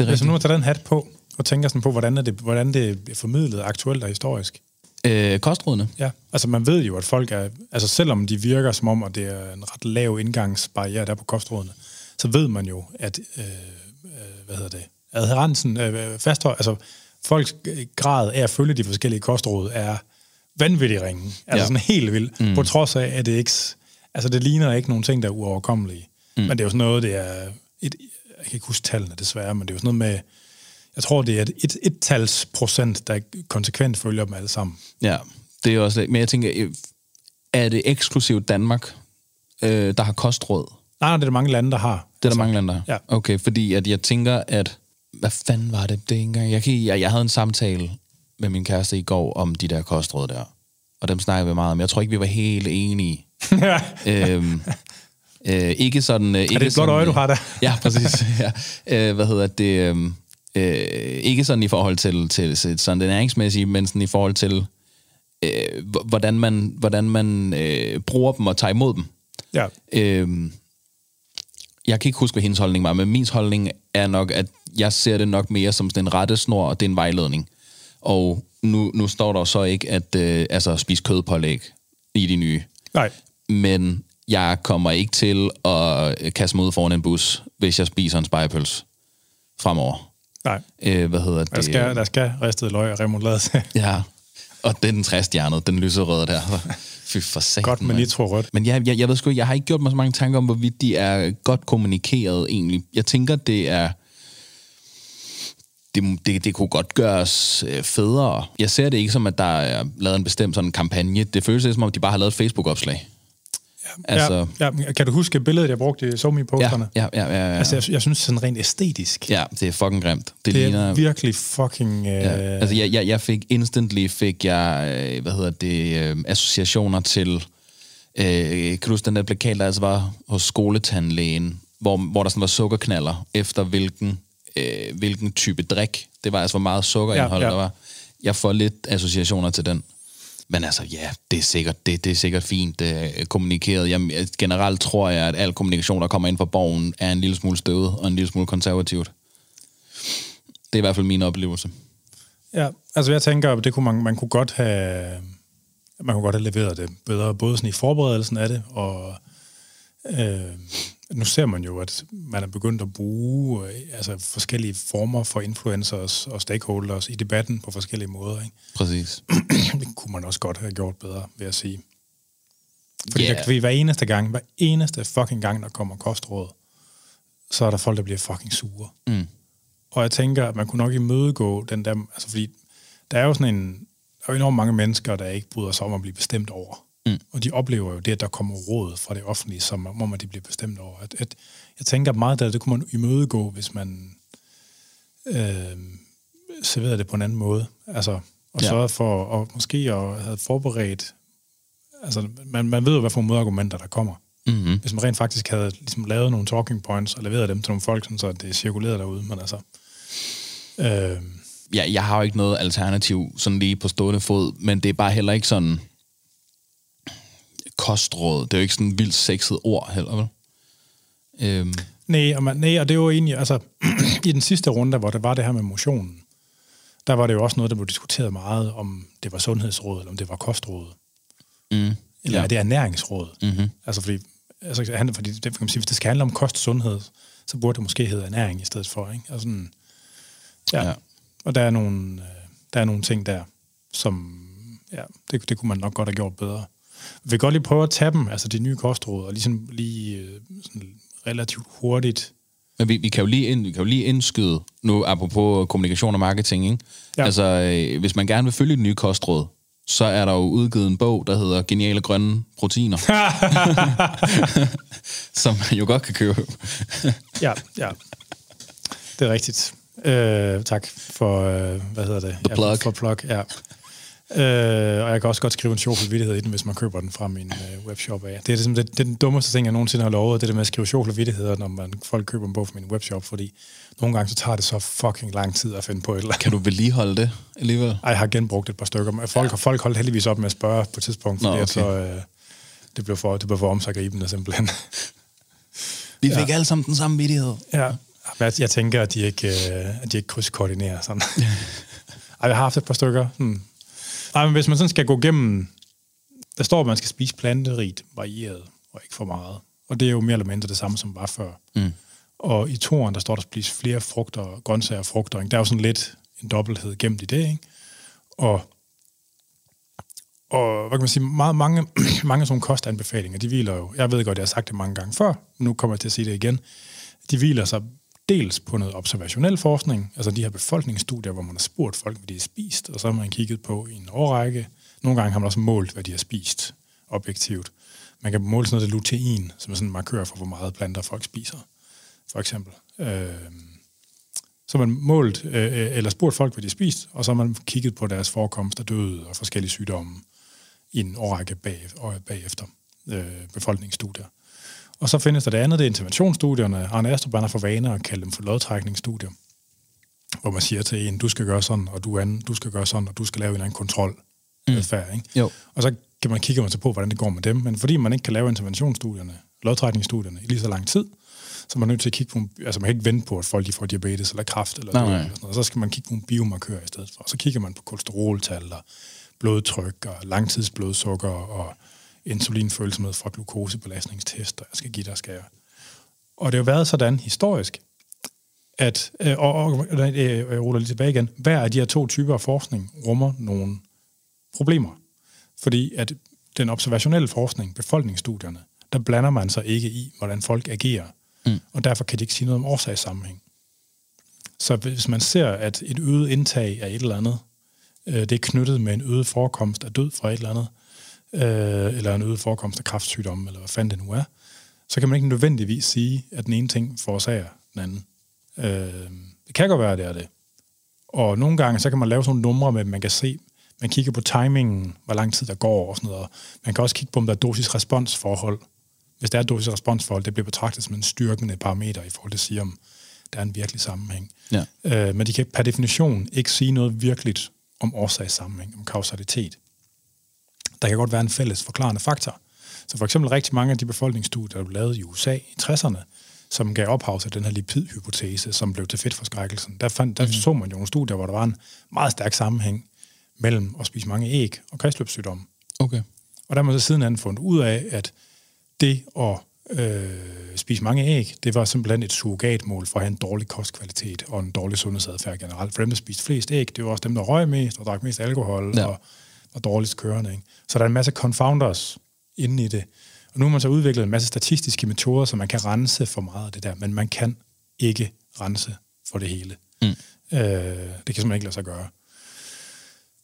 rigtigt. Altså nu at tage den hat på, og tænker sådan på, hvordan, er det, hvordan det er formidlet aktuelt og historisk. Øh, kostrådene? Ja, altså man ved jo, at folk er, altså selvom de virker som om, at det er en ret lav indgangsbarriere der på kostrådene, så ved man jo, at, øh, hvad hedder det, adherensen, øh, fasthold, altså folks grad af at følge de forskellige kostråd er vanvittig ringe. Altså Ja. sådan helt vildt. Mm. På trods af, at det ikke... Altså, det ligner ikke nogen ting, der er uoverkommelige. Mm. Men det er jo sådan noget, det er... Et, jeg kan ikke huske tallene desværre, men det er jo sådan noget med... Jeg tror, det er et, et, et tals procent, der konsekvent følger dem alle sammen. Ja, det er også. Men jeg tænker, øh, er det eksklusivt Danmark, øh, der har kostråd? Nej, nej, det er der mange lande, der har. Det er der mange lande, der ja. Okay, fordi at jeg tænker, at... Hvad fanden var det? Det er ikke engang... Jeg, kan, jeg, jeg havde en samtale med min kæreste i går om de der kostråd der. Og dem snakkede vi meget om. Jeg tror ikke, vi var helt enige. øhm, øh, ikke sådan... Øh, ikke Er det et blåt øje, du øh, har der? Ja, præcis. Ja. Øh, hvad hedder det? Øh, øh, ikke sådan i forhold til, til, til sådan det næringsmæssige, men sådan i forhold til, øh, hvordan man, hvordan man øh, bruger dem og tager imod dem. Ja. Øh, jeg kan ikke huske, hvad hendes holdning var, men min holdning er nok, at jeg ser det nok mere som sådan en rettesnor, og det er en vejledning. Og nu, nu står der så ikke, at øh, altså, spise kødpålæg i de nye. Nej. Men jeg kommer ikke til at kaste mig ud foran en bus, hvis jeg spiser en spejepøls fremover. Nej. Øh, hvad hedder det? Der skal, der skal ristet løg og remoulade. Ja, og det er den træstjernede, den lyserøde der. Fy for satan. Godt med nitro rødt. Men jeg, jeg, jeg ved sgu ikke, jeg har ikke gjort mig så mange tanker om, hvorvidt de er godt kommunikeret egentlig. Jeg tænker, det er... Det, det, det kunne godt gøres øh, federe. Jeg ser det ikke som, at der er lavet en bestemt sådan kampagne. Det føles lidt som om, de bare har lavet et Facebook-opslag. Altså- Ja, ja, kan du huske billedet, jeg brugte i SoMe-posterne? Ja, ja, ja. ja, ja. Altså, jeg, jeg synes sådan rent æstetisk, ja det er fucking grimt. Det, det er ligner... virkelig fucking... Øh, Ja, altså jeg, jeg, jeg fik instantly fik jeg, øh, hvad hedder det, øh, associationer til, øh, kan du huske den der plakat, der altså var hos skoletandlægen, hvor, hvor der sådan var sukkerknaller, efter hvilken, øh, hvilken type drik. Det var altså, hvor meget sukkerindhold ja. ja. der var. Jeg får lidt associationer til den. Men altså, ja, det er sikkert, det, det er sikkert fint øh, kommunikeret. Jeg, øh, generelt tror jeg, at al kommunikation, der kommer ind fra borgen, er en lille smule støvet og en lille smule konservativt. Det er i hvert fald min oplevelse. Ja, altså jeg tænker, at det kunne man, man kunne godt have man kunne godt have leveret det bedre, både sådan i forberedelsen af det, og øh, nu ser man jo, at man er begyndt at bruge øh, altså forskellige former for influencers og stakeholders i debatten på forskellige måder. Ikke? Præcis. Det kunne man også godt have gjort bedre, vil jeg sige. Fordi yeah. der, fordi hver eneste gang, hver eneste fucking gang, der kommer kostråd, så er der folk, der bliver fucking sure. Mm. Og jeg tænker, at man kunne nok imødegå den der... Altså, fordi der er jo sådan en... Der er jo enormt mange mennesker, der ikke bryder sig om at blive bestemt over. Mm. Og de oplever jo det, at der kommer råd fra det offentlige, som om at de bliver bestemt over. At, at, jeg tænker at meget af det, kunne man imødegå, hvis man øh, serverede det på en anden måde. Altså, og Ja. sørgede for og måske at have forberedt... Altså, man, man ved jo, hvad for modargumenter, der kommer. Mm-hmm. Hvis man rent faktisk havde ligesom lavet nogle talking points og leveret dem til nogle folk, sådan så det er cirkuleret derude. Men altså... Øh, Ja, jeg har jo ikke noget alternativ sådan lige på stående fod, men det er bare heller ikke sådan kostråd. Det er jo ikke sådan et vildt sexet ord heller, vel? Øhm, Nej, og, man, nej, og det jo egentlig, altså, i den sidste runde, hvor det var det her med motionen, der var det jo også noget, der blev diskuteret meget, om det var sundhedsråd, eller om det var kostråd, mm, eller ja. er det ernæringsråd? Mm-hmm. Altså, fordi, altså, han- fordi det, kan man sige, hvis det skal handle om kost og sundhed, så burde det måske hedde ernæring i stedet for, ikke? Altså, sådan, ja. Ja. ja. Og der er, nogle, øh, der er nogle ting der, som, ja, det, det kunne man nok godt have gjort bedre. Vi vil godt lige prøve at tage dem, altså de nye kostråd, og ligesom lige øh, sådan relativt hurtigt Men vi, vi, kan jo lige ind, vi kan jo lige indskyde, nu apropos kommunikation og marketing, ikke? Ja. Altså, øh, hvis man gerne vil følge det nye kostråd, så er der jo udgivet en bog, der hedder Geniale Grønne Proteiner, som man jo godt kan købe. Ja, ja. Det er rigtigt. Øh, tak for, øh, hvad hedder det? The plug. For plug, ja. Øh, og jeg kan også godt skrive en sjov vittighed i den, hvis man køber den fra min øh, webshop af. Det er, ligesom, det, det er den dummeste ting, jeg nogensinde har lovet, det der med at skrive sjov vittigheder, når man, folk køber en bog fra min webshop, fordi nogle gange så tager det så fucking lang tid at finde på et eller andet. Kan du vedligeholde det alligevel? Ej, jeg har genbrugt et par stykker. Folk, ja. folk holdt heldigvis op med at spørge på et tidspunkt, Nå, fordi okay. okay. så, øh, det blev for, det blev for omsaggribende simpelthen. Vi fik ja. alle sammen den samme vidighed. Ja, jeg, jeg tænker, at de ikke, øh, at de ikke krydskoordinerer sådan. Ej, jeg har haft et par stykker. Hmm. Ej, men hvis man sådan skal gå igennem... Der står, at man skal spise planterigt, varieret og ikke for meget. Og det er jo mere eller mindre det samme, som var før. Mm. Og i toren, der står der at spise flere frugter, grøntsager og frugter. Ikke? Der er jo sådan lidt en dobbelthed gemt i det. Ikke? Og, og hvad kan man sige, meget, mange, mange sådan kostanbefalinger, de hviler jo, jeg ved godt, jeg har sagt det mange gange før, men nu kommer jeg til at sige det igen, de hviler sig dels på noget observationel forskning, altså de her befolkningsstudier, hvor man har spurgt folk, hvad de har spist, og så har man kigget på i en årrække. Nogle gange har man også målt, hvad de har spist objektivt. Man kan måle sådan noget lutein, som er sådan en markør for, hvor meget planter folk spiser, for eksempel. Øh, så har man målt, øh, øh, eller spurgt folk, hvad de har spist, og så har man kigget på deres forekomst af døde og forskellige sygdomme i en årrække bag, bagefter øh, befolkningsstudier. Og så findes der det andet, det er interventionsstudierne. Arne Astrup har for vaner at kalde dem for lodtrækningsstudier, hvor man siger til en, du skal gøre sådan, og du, anden, du skal gøre sådan, og du skal lave en eller anden kontrol. Mm. Adfærd, ikke? Jo. Og så kan man kigge sig på, hvordan det går med dem. Men fordi man ikke kan lave interventionsstudierne, lodtrækningsstudierne, i lige så lang tid, så man er nødt til at kigge på, altså man kan ikke vente på, at folk de får diabetes eller kræft eller, nej, nej. eller sådan noget. Så skal man kigge på en biomarkør i stedet for. Og så kigger man på kolesteroltal og blodtryk og langtidsblodsukker og insulinfølsomhed fra glukosebelastningstester. Jeg skal give dig, jeg. Og det har jo været sådan historisk, at, øh, og, og øh, jeg ruller lige tilbage igen, hver af de her to typer af forskning rummer nogle problemer. Fordi at den observationelle forskning, befolkningsstudierne, der blander man sig ikke i, hvordan folk agerer. Mm. Og derfor kan de ikke sige noget om årsagssammenhæng. Så hvis man ser, at et øget indtag af et eller andet, øh, det er knyttet med en øget forekomst af død fra et eller andet, øh, eller en øget forekomst af kræftsygdomme, eller hvad fanden det nu er, så kan man ikke nødvendigvis sige, at den ene ting forårsager den anden. Øh, det kan godt være, at det er det. Og nogle gange, så kan man lave sådan nogle numre med, at man kan se, man kigger på timingen, hvor lang tid der går og sådan noget. Man kan også kigge på, om der er dosis-responsforhold. Hvis der er dosis-responsforhold, det bliver betragtet som en styrkende parameter i forhold til at sige, om der er en virkelig sammenhæng. Ja. Øh, men de kan per definition ikke sige noget virkeligt om årsagssammenhæng, om kausalitet. Der kan godt være en fælles forklarende faktor. Så for eksempel rigtig mange af de befolkningsstudier, der blev lavet i USA i 60'erne, som gav ophav til den her lipidhypotese, som blev til fedtforskrækkelsen, der, fandt, der mm. så man jo nogle studier, hvor der var en meget stærk sammenhæng mellem at spise mange æg og kredsløbssygdomme. Okay. Og der har man så sidenhen fundet ud af, at det at øh, spise mange æg, det var simpelthen et surrogatmål for at have en dårlig kostkvalitet og en dårlig sundhedsadfærd generelt. For dem, der spiste flest æg, det var også dem, der røg mest og drak mest alkohol ja. og var dårligst kørende. Ikke? Så der er en masse confounders inde i det. Og nu har man så udviklet en masse statistiske metoder, så man kan rense for meget af det der, men man kan ikke rense for det hele. Mm. Øh, det kan simpelthen ikke lade sig gøre.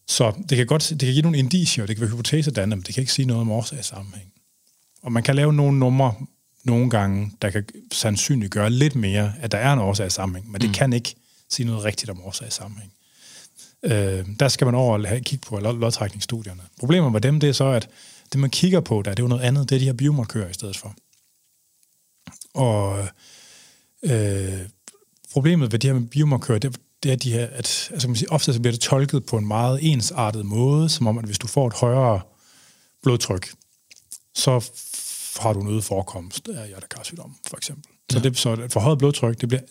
Så det kan godt det kan give nogle indicier, det kan være hypotesedannende, men det kan ikke sige noget om årsagssammenhæng. Og man kan lave nogle numre nogle gange, der kan sandsynliggøre lidt mere, at der er en årsagssammenhæng, men det mm. kan ikke sige noget rigtigt om årsagssammenhæng. Øh, der skal man over og kigge på lodtrækningsstudierne. Problemet med dem, det er så, at det man kigger på der, det er jo noget andet, det er de her biomarkører i stedet for. Og øh, problemet ved de her biomarkører, det, det er de her, at altså, man sige, ofte så bliver det tolket på en meget ensartet måde, som om, at hvis du får et højere blodtryk, så har du en øget forekomst af hjertekarsygdom, for eksempel. Så, ja. det, så et forhøjet blodtryk, det bliver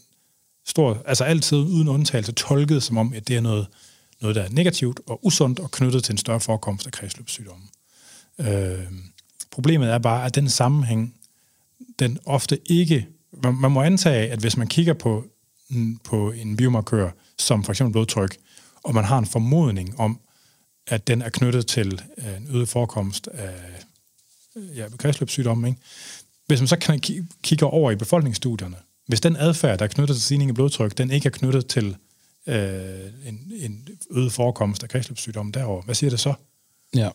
stort, altså altid uden undtagelse tolket som om, at det er noget, noget, der er negativt og usundt og knyttet til en større forekomst af kredsløbssygdomme. Øh, problemet er bare, at den sammenhæng, den ofte ikke... Man, man må antage, at hvis man kigger på, på en biomarkør, som for eksempel blodtryk, og man har en formodning om, at den er knyttet til øh, en øget forekomst af ja, kredsløbssygdomme, ikke? hvis man så kan kigger over i befolkningsstudierne, hvis den adfærd, der er knyttet til stigning i blodtryk, den ikke er knyttet til øh, en, en øget forekomst af kredsløbssygdomme derovre, hvad siger det så? Ja.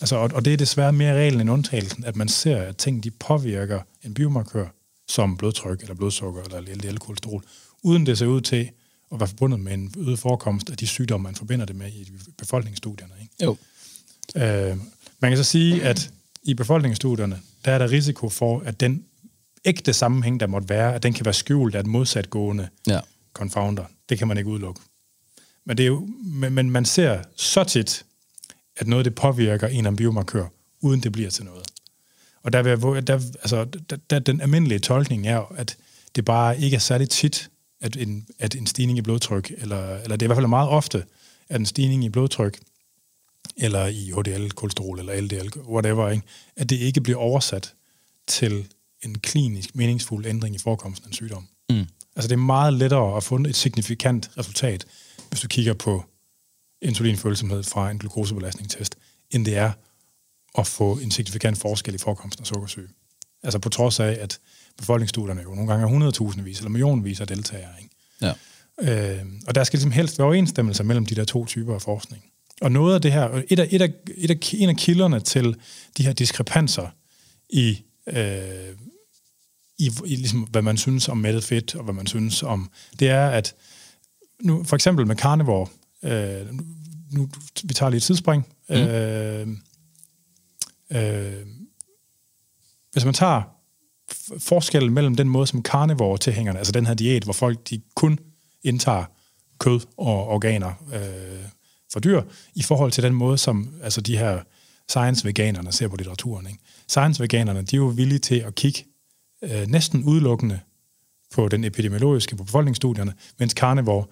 Altså, og, og det er desværre mere reglen end undtagelsen, at man ser, at ting de påvirker en biomarkør, som blodtryk eller blodsukker eller LDL-kolesterol, uden det ser ud til at være forbundet med en øget forekomst af de sygdomme, man forbinder det med i befolkningsstudierne. Ikke? Jo. Øh, man kan så sige, at i befolkningsstudierne, der er der risiko for, at den ægte sammenhæng, der måtte være, at den kan være skjult af et modsatgående ja confounder. Det kan man ikke udelukke. Men, det er jo, men, men man ser så tit, at noget det påvirker en af biomarkør, uden det bliver til noget. Og der, vil, der, altså, der, der, den almindelige tolkning er, at det bare ikke er særlig tit, at en, at en stigning i blodtryk, eller, eller det er i hvert fald meget ofte, at en stigning i blodtryk, eller i HDL-kolesterol, eller LDL, whatever, ikke? at det ikke bliver oversat til en klinisk meningsfuld ændring i forekomsten af en sygdom. Mm. Altså det er meget lettere at få et signifikant resultat, hvis du kigger på insulinfølsomhed fra en glukosebelastningstest, end det er at få en signifikant forskel i forekomsten af sukkersyge. Altså på trods af, at befolkningsstudierne jo nogle gange er 100.000 vis eller millionvis af deltagere. Ikke? Ja. Øh, og der skal ligesom helst være overensstemmelse mellem de der to typer af forskning. Og noget af det her, et af, et af, et af, en af kilderne til de her diskrepanser i, øh, i, i ligesom, hvad man synes om mættet fedt, og hvad man synes om, det er, at nu, for eksempel med carnivore, øh, nu, vi tager lige et tidsspring, mm. øh, øh, hvis man tager forskellen mellem den måde, som carnivore-tilhængerne, altså den her diæt, hvor folk de kun indtager kød og organer øh, for dyr, i forhold til den måde, som altså de her science-veganerne ser på litteraturen. Ikke? Science-veganerne, de er jo villige til at kigge øh, næsten udelukkende på den epidemiologiske, på befolkningsstudierne, mens carnivore,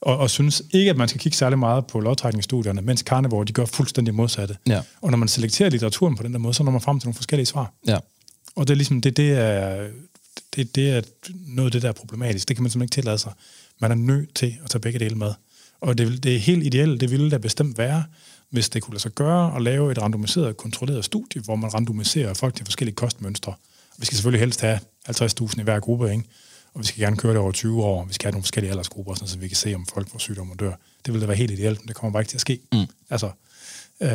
og, og synes ikke, at man skal kigge særlig meget på lodtrækningsstudierne, mens carnivore, de gør fuldstændig modsatte. Ja. Og når man selekterer litteraturen på den der måde, så når man frem til nogle forskellige svar. Ja. Og det er ligesom, det, det er, det, det er noget af det, der er problematisk. Det kan man simpelthen ikke tillade sig. Man er nødt til at tage begge dele med. Og det, det er helt ideelt, det ville da bestemt være, hvis det kunne lade sig gøre at lave et randomiseret, kontrolleret studie, hvor man randomiserer folk til forskellige kostmønstre. Vi skal selvfølgelig helst have 50.000 i hver gruppe, ikke? og vi skal gerne køre det over 20 år, og vi skal have nogle forskellige aldersgrupper, sådan, så vi kan se, om folk får sygdom og dør. Det ville da være helt ideelt, men det kommer bare ikke til at ske. Mm. Altså, øh,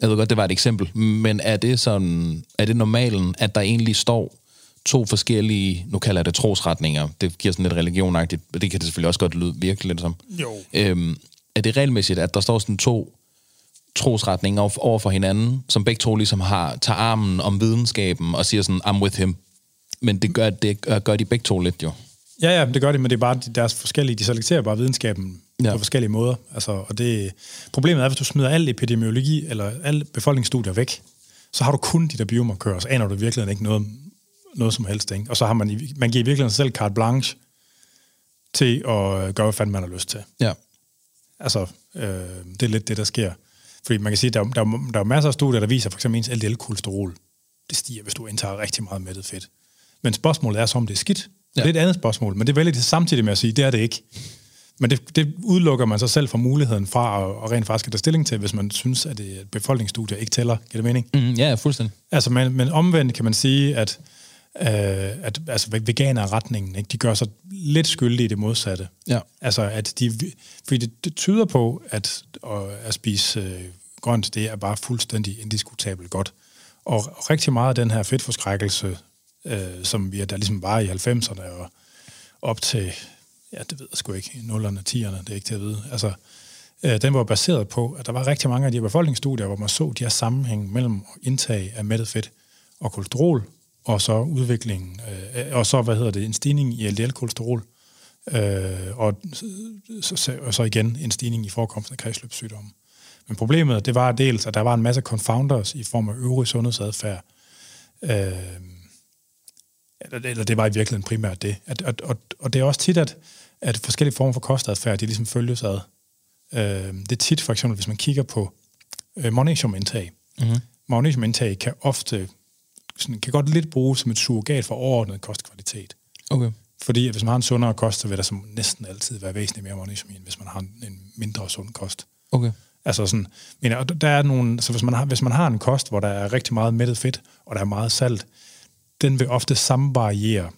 jeg ved godt, det var et eksempel, men er det sådan, er det normalen, at der egentlig står to forskellige, nu kalder jeg det trosretninger, det giver sådan lidt religionagtigt, det kan det selvfølgelig også godt lyde virkelig lidt som. Jo. Øhm, er det regelmæssigt, at der står sådan to trosretninger over for hinanden, som begge to ligesom har, tager armen om videnskaben og siger sådan, I'm with him. Men det gør, det gør de begge to lidt jo. Ja, ja, det gør de, men det er bare deres forskellige, de selekterer bare videnskaben ja. på forskellige måder. Altså, og det, problemet er, hvis du smider al epidemiologi eller alle befolkningsstudier væk, så har du kun de der biomarkører, så aner du virkelig ikke noget, noget som helst. Ikke? Og så har man, man giver virkelig sig selv carte blanche til at gøre, hvad fanden man har lyst til. Ja. Altså, øh, det er lidt det, der sker. Fordi man kan sige, der, der, der er masser af studier, der viser for eksempel ens LDL-kolesterol. Det stiger, hvis du indtager rigtig meget mættet fedt. Men spørgsmålet er så, om det er skidt. Ja. Det er et andet spørgsmål, men det vælger det samtidig med at sige, det er det ikke. Men det, det udelukker man sig selv fra muligheden fra at, at rent faktisk tage stilling til, hvis man synes, at det befolkningsstudier ikke tæller. Giver det mening? Mm, ja, fuldstændig. Altså, men, men omvendt kan man sige, at, øh, at altså, veganer-retningen, ikke, de gør sig lidt skyldige i det modsatte. Ja. Altså, at de, fordi det, det tyder på, at at, at spise øh, grønt, det er bare fuldstændig indiskutabelt godt. Og, og rigtig meget af den her fedtforskrækkelse, øh, som vi der ligesom var i 90'erne og op til, ja, det ved jeg sgu ikke, 0'erne, 10'erne, det er ikke til at vide. Altså, øh, den var baseret på, at der var rigtig mange af de befolkningsstudier, hvor man så de her sammenhæng mellem indtag af mættet fedt og kolesterol, og så udviklingen, øh, og så, hvad hedder det, en stigning i LDL-kolesterol, øh, og, så, og så igen en stigning i forekomsten af kredsløbssygdomme. Men problemet, det var dels, at der var en masse confounders i form af øvrig sundhedsadfærd, øh, eller det var i virkeligheden primært det. At, at, og, og det er også tit, at, at forskellige former for kostadfærd, de ligesom følges ad. Øh, det er tit for eksempel, hvis man kigger på øh, magnesiumindtag. Mm-hmm. Magnesiumindtag kan ofte, sådan, kan godt lidt bruges som et surrogat for overordnet kostkvalitet. Okay. Fordi hvis man har en sundere kost, så vil der som næsten altid være væsentligt mere magnesium end hvis man har en, en mindre sund kost. Okay. Altså sådan, men der er nogle, så hvis man, har, hvis man har en kost, hvor der er rigtig meget mættet fedt, og der er meget salt, den vil ofte samvariere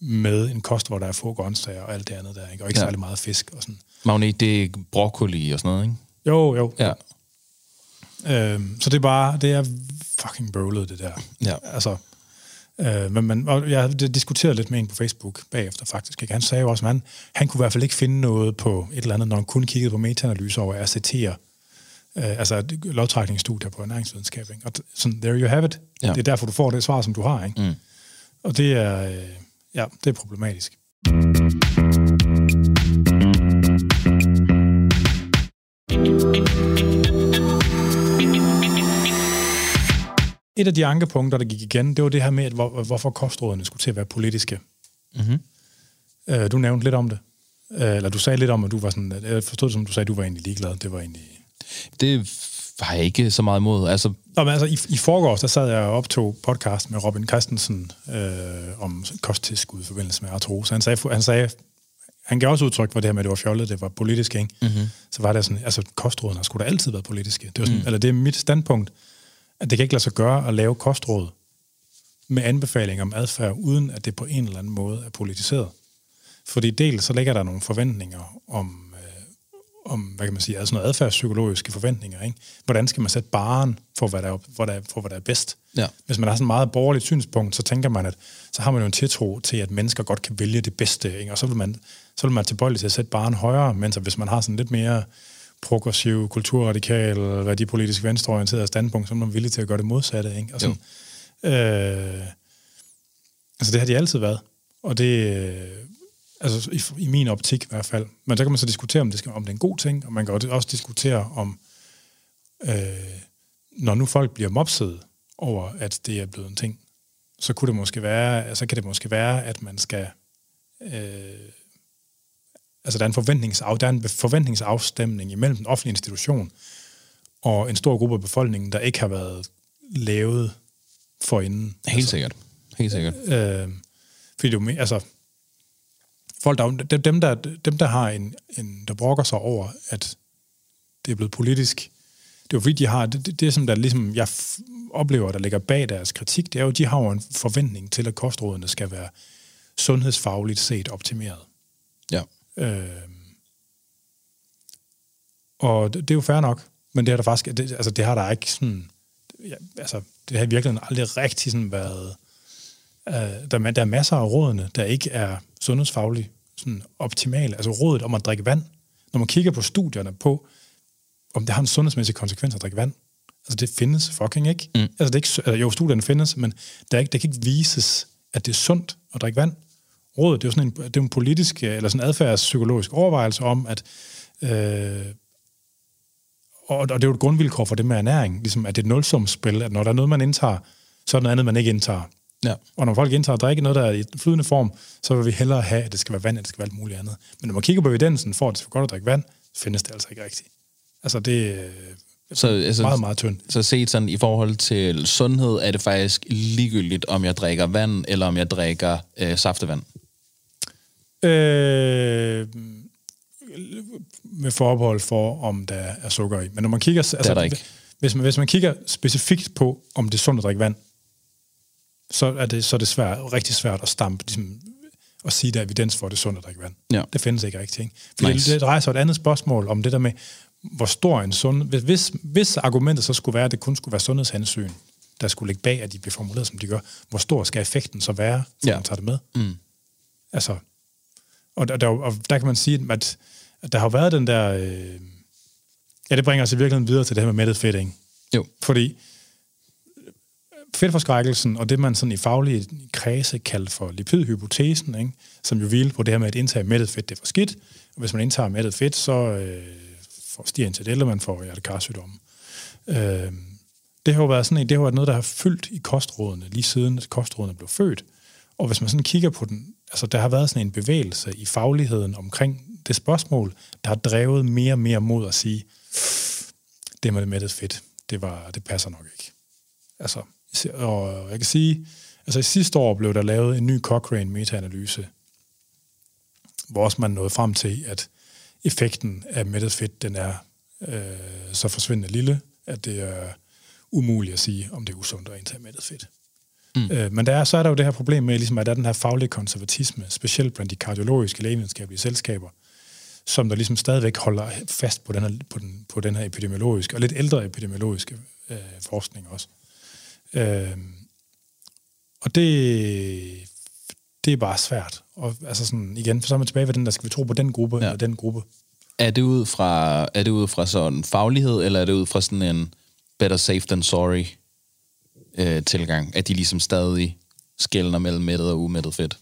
med en kost, hvor der er få grøntsager og alt det andet der, ikke? og ikke ja. særlig meget fisk og sådan. Magnet, det er broccoli og sådan noget, ikke? Jo, jo. Ja. Øhm, så det er bare, det er fucking bøvlet, det der. Ja. Altså, øh, men man, og jeg diskuterede lidt med en på Facebook bagefter faktisk. Ikke? Han sagde jo også, at han, han kunne i hvert fald ikke finde noget på et eller andet, når han kun kiggede på metaanalyser over RCT'er, øh, altså lovtrækningsstudier på ernæringsvidenskab. Ikke? Og sådan, there you have it. Ja. Det er derfor, du får det svar, som du har. Ikke? Mm. Og det er, øh, ja, det er problematisk. Et af de ankepunkter, der gik igen, det var det her med, at hvor, hvorfor kostrådene skulle til at være politiske. Mm-hmm. Øh, du nævnte lidt om det. Øh, eller du sagde lidt om, at du var sådan... Jeg forstod det som, du sagde, at du var egentlig ligeglad. Det var egentlig det har jeg ikke så meget imod. Altså... Nå, men altså, i, i forgårs, der sad jeg og optog podcast med Robin Christensen øh, om kosttilskud i forbindelse med artrose. Han sagde, han sagde han gav også udtryk for det her med, at det var fjollet, det var politisk, ikke? Mhm. Mm-hmm. Så var det sådan, altså kostrådene har sgu da altid været politiske. Det, var sådan, mm. eller det er mit standpunkt, at det kan ikke lade sig gøre at lave kostråd med anbefalinger om adfærd, uden at det på en eller anden måde er politiseret. Fordi dels så ligger der nogle forventninger om, øh, om hvad kan man sige, altså noget adfærdspsykologiske forventninger. Ikke? Hvordan skal man sætte baren for, hvad der er, for, hvad der, for, hvad der er bedst? Ja. Hvis man har sådan et meget borgerligt synspunkt, så tænker man, at så har man jo en tiltro til, at mennesker godt kan vælge det bedste, ikke? og så vil man, så vil man tilbøjelig til at sætte baren højere, mens hvis man har sådan lidt mere progressiv, kulturradikal, værdipolitisk venstreorienteret standpunkt, så er man villig til at gøre det modsatte. Ikke? Og sådan, øh, altså det har de altid været, og det, øh, altså i, i min optik i hvert fald. Men så kan man så diskutere, om det, skal, om det er en god ting, og man kan også diskutere om, øh, når nu folk bliver mopset over, at det er blevet en ting, så kunne det måske være, så kan det måske være, at man skal, øh, altså der er en forventningsaf, der er en forventningsafstemning imellem den offentlige institution og en stor gruppe af befolkningen, der ikke har været lavet forinden. Helt sikkert. Helt sikkert. Øh, fordi du, altså, folk, der, dem, der, dem, der har en, en, der brokker sig over, at det er blevet politisk, det er jo fordi, de har, det, det, det som der ligesom, jeg oplever, der ligger bag deres kritik, det er jo, de har jo en forventning til, at kostrådene skal være sundhedsfagligt set optimeret. Øh, og det, det er jo fair nok, men det har der faktisk, det, altså det har der ikke sådan, ja, altså det har i virkeligheden aldrig rigtig sådan været, øh, der, er- der er masser af rådene, der ikke er sundhedsfagligt sådan optimale. Altså rådet om at drikke vand, når man kigger på studierne på, om det har en sundhedsmæssig konsekvens at drikke vand, altså det findes fucking ikke. Mm. Altså det er ikke, altså, jo, studierne findes, men der, er ikke, der kan ikke vises, at det er sundt at drikke vand. Rådet, det er jo sådan en, det er en politisk, øh, eller sådan en adfærdspsykologisk overvejelse om, at øh, og, og det er jo et grundvilkår for det med ernæring, ligesom at det er et nulsumsspil, at når der er noget, man indtager, så er der noget andet, man ikke indtager. Ja. Og når folk indtager drikke noget, der er i flydende form, så vil vi hellere have, at det skal være vand, end det skal være alt muligt andet. Men når man kigger på evidensen for, at det skal godt at drikke vand, så findes det altså ikke rigtigt. Altså det er Så, altså, meget, meget tyndt. Så set sådan i forhold til sundhed, er det faktisk ligegyldigt, om jeg drikker vand, eller om jeg drikker øh, saftevand. Øh, med forbehold for, om der er sukker i. Men når man kigger... Altså, er der ikke. Hvis man, hvis man kigger specifikt på, om det er sundt at drikke vand, så er det, så er det svært, rigtig svært at stampe, ligesom, at sige, der er evidens for, at det er sundt at drikke vand. Ja. Det findes ikke rigtigt. Ikke? Fordi Nice. det, det rejser et andet spørgsmål om det der med, hvor stor en sund... Hvis, hvis, hvis argumentet så skulle være, at det kun skulle være sundhedshensyn, der skulle ligge bag, at de bliver formuleret, som de gør, hvor stor skal effekten så være, for Ja. man tager det med? Mm. Altså, og der, der, og der kan man sige, at, at der har været den der... Øh, ja, det bringer os i virkeligheden videre til det her med mættet fedt, ikke? Jo. Fordi fedtforskrækkelsen, og det man sådan i faglige kredse kaldte for lipidhypotesen, ikke? som jo hviler på det her med, at indtage mættet fedt, det er for skidt. Og hvis man indtager mættet fedt, så øh, får stiger ind til det, eller man får hjertekarsygdomme. Øh, det har jo været sådan en, det har været noget, der har fyldt i kostrådene, lige siden at kostrådene blev født. Og hvis man sådan kigger på den, altså der har været sådan en bevægelse i fagligheden omkring det spørgsmål, der har drevet mere og mere mod at sige, det med det mættet fedt, det, var, det passer nok ikke. Altså, og jeg kan sige, altså i sidste år blev der lavet en ny Cochrane metaanalyse, hvor også man nåede frem til, at effekten af mættet fedt, den er øh, så forsvindende lille, at det er umuligt at sige, om det er usundt at indtage mættet fedt. Mm. Øh, men der er, så er der jo det her problem med, ligesom, at der er den her faglige konservatisme, specielt blandt de kardiologiske lægevidenskabelige selskaber, som der ligesom stadigvæk holder fast på den her, på den, på den her epidemiologiske, og lidt ældre epidemiologiske øh, forskning også. Øh, og det, det er bare svært. Og altså sådan, igen, så er man tilbage ved den der, skal vi tro på den gruppe, ja. eller den gruppe? Er det ud fra, er det ud fra sådan faglighed, eller er det ud fra sådan en better safe than sorry øh, tilgang? At de ligesom stadig skældner mellem mættet og umættet fedt?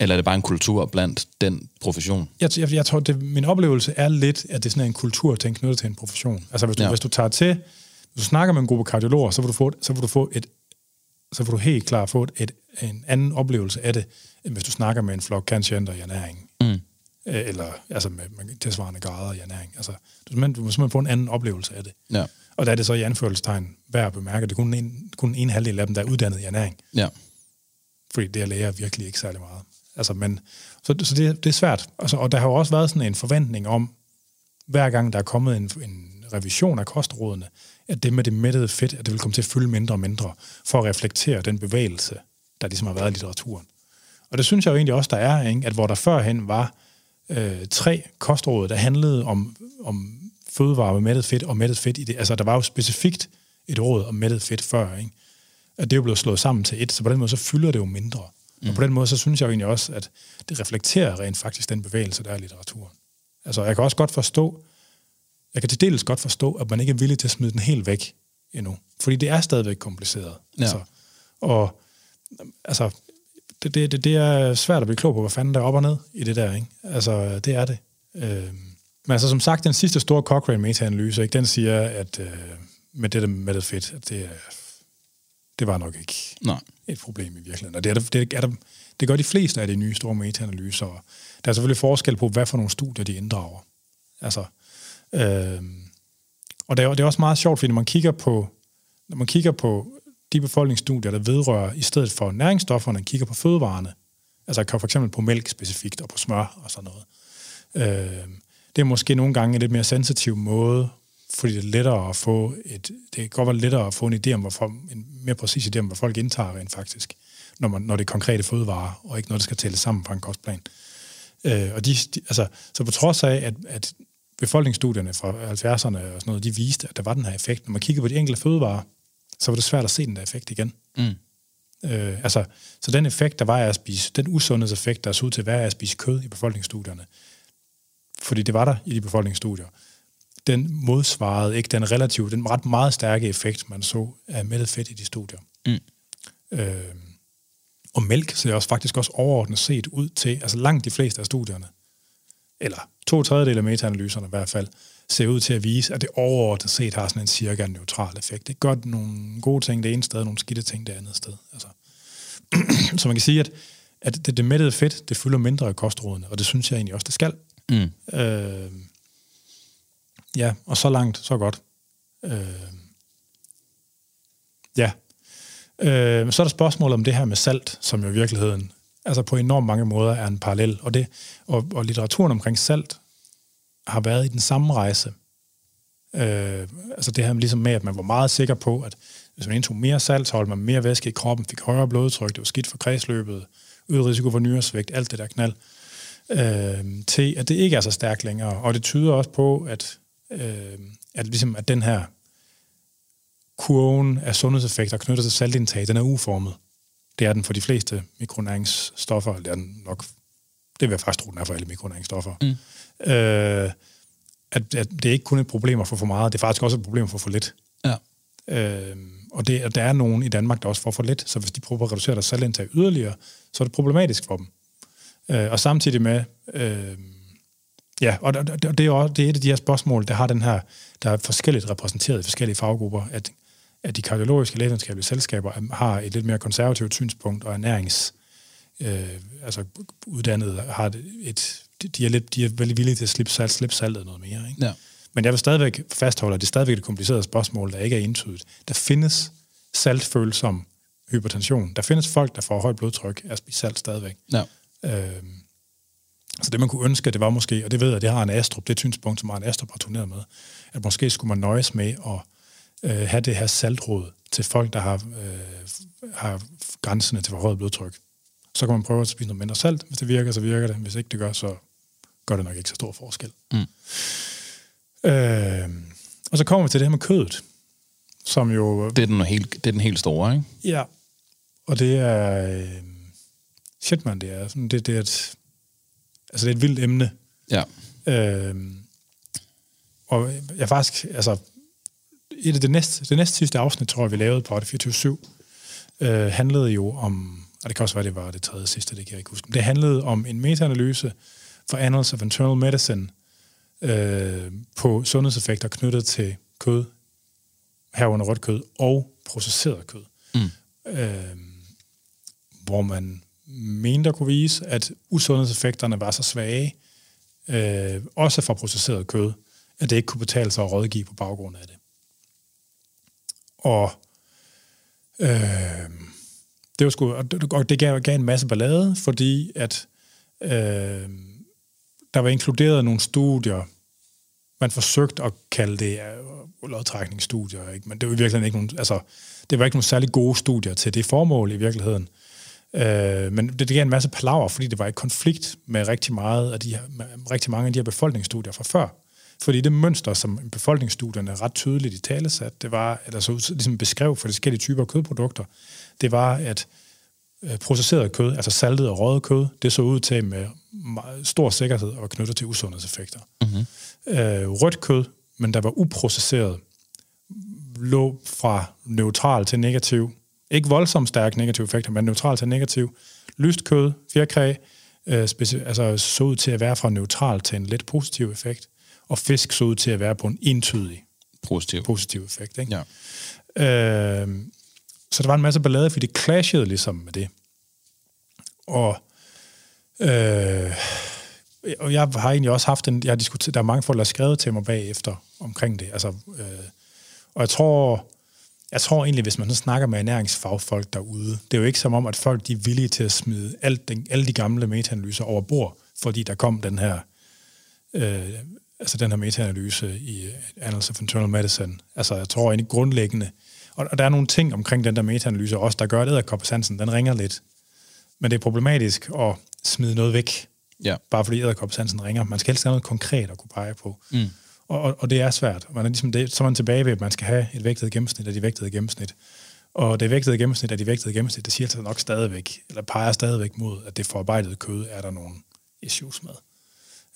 Eller er det bare en kultur blandt den profession? Jeg, jeg, jeg tror, det, min oplevelse er lidt, at det er sådan en kulturting knyttet til en profession. Altså hvis du, Ja. hvis du tager til, hvis du snakker med en gruppe kardiologer, så vil du få, et- så vil du få et, så vil du helt klart få et, et, en anden oplevelse af det, end hvis du snakker med en flok kantienter i ernæring. Mm. Øh, Eller altså med, med tilsvarende grader i ernæring. Altså, du, simpelthen, du må simpelthen få en anden oplevelse af det. Ja. Og der er det så i anførselstegn værd at bemærke, at det er kun en, kun en halvdel af dem, der er uddannet i ernæring. Ja. Fordi det er læger virkelig ikke særlig meget. Altså, men, så så det, det er svært. Altså, og der har jo også været sådan en forventning om, hver gang der er kommet en, en revision af kostrådene, at det med det mættede fedt, at det vil komme til at fylde mindre og mindre, for at reflektere den bevægelse, der ligesom har været i litteraturen. Og det synes jeg jo egentlig også, der er, ikke? at hvor der førhen var øh, tre kostråd, der handlede om, om fødevarer med mættet fedt og mættet fedt i det. Altså, der var jo specifikt et råd om mættet fedt før, ikke? At det er jo blevet slået sammen til et, så på den måde, så fylder det jo mindre. Mm. Og på den måde, så synes jeg jo egentlig også, at det reflekterer rent faktisk den bevægelse, der er i litteraturen. Altså, jeg kan også godt forstå, jeg kan til dels godt forstå, at man ikke er villig til at smide den helt væk endnu. Fordi det er stadigvæk kompliceret. Ja. Altså, og altså, det, det, det, det er svært at blive klog på, hvad fanden der er op og ned i det der. Ikke? Altså, det er det. Øh, men altså, som sagt, den sidste store Cochrane meta-analyse, ikke, den siger, at øh, med det der med det fedt, at det, det var nok ikke Nej. et problem i virkeligheden. Og det, er, der- det, er der, det gør de fleste af de nye store meta-analyser. Der er selvfølgelig forskel på, hvad for nogle studier de inddrager. Altså, øh, og det er, det er også meget sjovt, fordi når man kigger på, når man kigger på de befolkningsstudier, der vedrører i stedet for næringsstofferne, kigger på fødevarene, altså for eksempel på mælk specifikt og på smør og sådan noget. Øh, det er måske nogle gange en lidt mere sensitiv måde, fordi det er lettere at få et, det kan godt være lettere at få en idé om, hvor folk, en mere præcis idé om, hvad folk indtager rent faktisk, når, man, når det er konkrete fødevarer, og ikke noget, der skal tælles sammen på en kostplan. Øh, og de, de, altså, så på trods af, at, at befolkningsstudierne fra 70'erne og sådan noget, de viste, at der var den her effekt. Når man kigger på de enkelte fødevarer, så var det svært at se den der effekt igen. Mm. Øh, altså, så den effekt, der var af at spise, den usundhedseffekt, der så ud til at være af at spise kød i befolkningsstudierne, fordi det var der i de befolkningsstudier, den modsvarede ikke den relativt, den ret meget stærke effekt, man så af mættet fedt i de studier. Mm. Øh, og mælk ser også faktisk også overordnet set ud til, altså langt de fleste af studierne, eller to tredjedel af metaanalyserne i hvert fald, ser ud til at vise, at det overordnet set har sådan en cirka neutral effekt. Det gør nogle gode ting det ene sted, og nogle skidte ting det andet sted. Altså. Så man kan sige, at, at det, det mættede fedt, det fylder mindre af kostrådene, og det synes jeg egentlig også, det skal. Mm. Øh, ja, og så langt, så godt. Øh, ja. Øh, så er der spørgsmålet om det her med salt, som jo i virkeligheden, altså på enormt mange måder er en parallel. Og, det, og, og litteraturen omkring salt har været i den samme rejse. Øh, altså det her ligesom med, at man var meget sikker på, at hvis man indtog mere salt, så holdt man mere væske i kroppen, fik højere blodtryk, det var skidt for kredsløbet, øget risiko for nyresvigt, alt det der knald øh, til, at det ikke er så stærkt længere. Og det tyder også på, at, øh, at, ligesom, at den her kurven af sundhedseffekter knyttet til saltindtag, den er uformet. Det er den for de fleste mikronæringsstoffer, eller det er den nok, det vil jeg faktisk tro, den er for alle mikronæringsstoffer. Mm. Øh, at, at det er ikke kun et problem at få for meget, det er faktisk også et problem at få for lidt. Ja. Øh, og det, og der er nogen i Danmark, der også får for lidt, så hvis de prøver at reducere deres saltindtag yderligere, så er det problematisk for dem. Øh, og samtidig med, øh, ja, og, og det er også, det er et af de her spørgsmål, der har den her, der er forskelligt repræsenteret i forskellige faggrupper, at, at de kardiologiske lægevidenskabelige selskaber har et lidt mere konservativt synspunkt, og ernærings, øh, altså uddannede har et, de er, lidt, de er veldig villige til at slippe, salt, slippe saltet noget mere. Ikke? Ja. Men jeg vil stadigvæk fastholde, at det er stadigvæk et kompliceret spørgsmål, der ikke er entydigt. Der findes saltfølsom hypertension. Der findes folk, der får højt blodtryk af at spise salt stadigvæk. Ja. Øhm, så det man kunne ønske, det var måske, og det ved jeg, det har en Astrup, det et synspunkt, som en Astrup har turneret med, at måske skulle man nøjes med at øh, have det her saltråd til folk, der har, øh, har grænserne til forhøjet blodtryk. Så kan man prøve at spise noget mindre salt. Hvis det virker, så virker det. Hvis ikke det gør, så gør det nok ikke så stor forskel. Mm. Øh, og så kommer vi til det her med kødet, som jo... Det er den helt, det er den helt store, ikke? Ja, og det er... Øh, shit, man, det er, sådan, det, det er et... Altså, det er et vildt emne. Ja. Øh, og jeg faktisk, altså, et af det næste, det næste sidste afsnit, tror jeg, vi lavede på 24 øh, handlede jo om, og det kan også være, det var det tredje sidste, det kan jeg ikke huske, det handlede om en metaanalyse for Annals of Internal Medicine øh, på sundhedseffekter knyttet til kød, herunder rødt kød, og processeret kød. Mm. Øh, hvor man mente at kunne vise, at usundhedseffekterne var så svage, øh, også fra processeret kød, at det ikke kunne betale sig at rådgive på baggrund af det. Og øh, det var sgu, og det, gav, gav en masse ballade, fordi at øh, der var inkluderet nogle studier, man forsøgte at kalde det uh, lodtrækningsstudier, ikke? men det var i virkeligheden ikke nogen, altså, det var ikke nogen særlig gode studier til det formål i virkeligheden. Øh, men det, det gav en masse palaver, fordi det var i konflikt med rigtig, meget af de her, rigtig mange af de her befolkningsstudier fra før. Fordi det mønster, som befolkningsstudierne ret tydeligt i talesat, det var, eller så ligesom beskrev for de forskellige typer kødprodukter, det var, at øh, processeret kød, altså saltet og røget kød, det så ud til med stor sikkerhed og knyttet til usundhedseffekter. Mm-hmm. Øh, rødt kød, men der var uprocesseret, lå fra neutral til negativ. Ikke voldsomt stærk negativ effekter, men neutral til negativ. Lyst kød, fjerkræ, øh, altså så ud til at være fra neutral til en lidt positiv effekt. Og fisk så ud til at være på en entydig Positiv. positiv effekt. Ikke? Ja. Øh, så der var en masse ballade, fordi det clashede ligesom med det. Og, øh, og jeg har egentlig også haft en... Jeg har diskuteret, der er mange folk, der har skrevet til mig bagefter omkring det. Altså, øh, og jeg tror, jeg tror egentlig, hvis man så snakker med ernæringsfagfolk derude, det er jo ikke som om, at folk de er villige til at smide alt den, alle de gamle metaanalyser over bord, fordi der kom den her, øh, altså den her metaanalyse i Annals of Internal Medicine. Altså jeg tror egentlig grundlæggende, og, og der er nogle ting omkring den der metaanalyse også, der gør, at æderkoppesansen, den ringer lidt. Men det er problematisk at smide noget væk, Ja. bare fordi æderkoppesansen ringer. Man skal helst have noget konkret at kunne pege på. Mm. Og, og, og det er svært. Man er ligesom det, så er man tilbage ved, at man skal have et vægtet gennemsnit af de vægtede gennemsnit. Og det vægtede gennemsnit af de vægtede gennemsnit, det siger sig nok stadigvæk, eller peger stadigvæk mod, at det forarbejdede kød er der nogle issues med.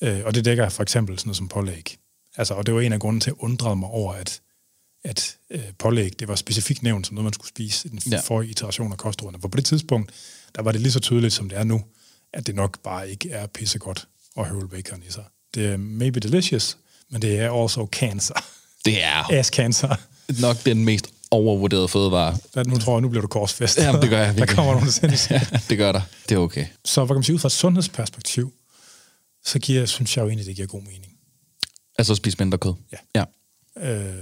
Øh, og det dækker for eksempel sådan noget som pålæg. Altså, og det var en af grunden til at undre mig over, at, at øh, pålæg, det var specifikt nævnt som noget, man skulle spise i den ja. forrige iteration af kostrådene. For på det tidspunkt, der var det lige så tydeligt, som det er nu, at det nok bare ikke er pissegodt at høvle bacon i sig. Det er maybe delicious, men det er also cancer. Det er Ass cancer. nok den mest overvurderede fødevare. Hvad, Nu tror jeg, nu bliver du korsfæstet. Jamen, det gør jeg Der virkelig. kommer nogle sindssyge. Ja, det gør der. Det er okay. Så hvad kan man sige, ud fra et sundhedsperspektiv, så giver, synes jeg jo egentlig, det giver god mening. Altså spise mindre kød. Ja. ja. Øh,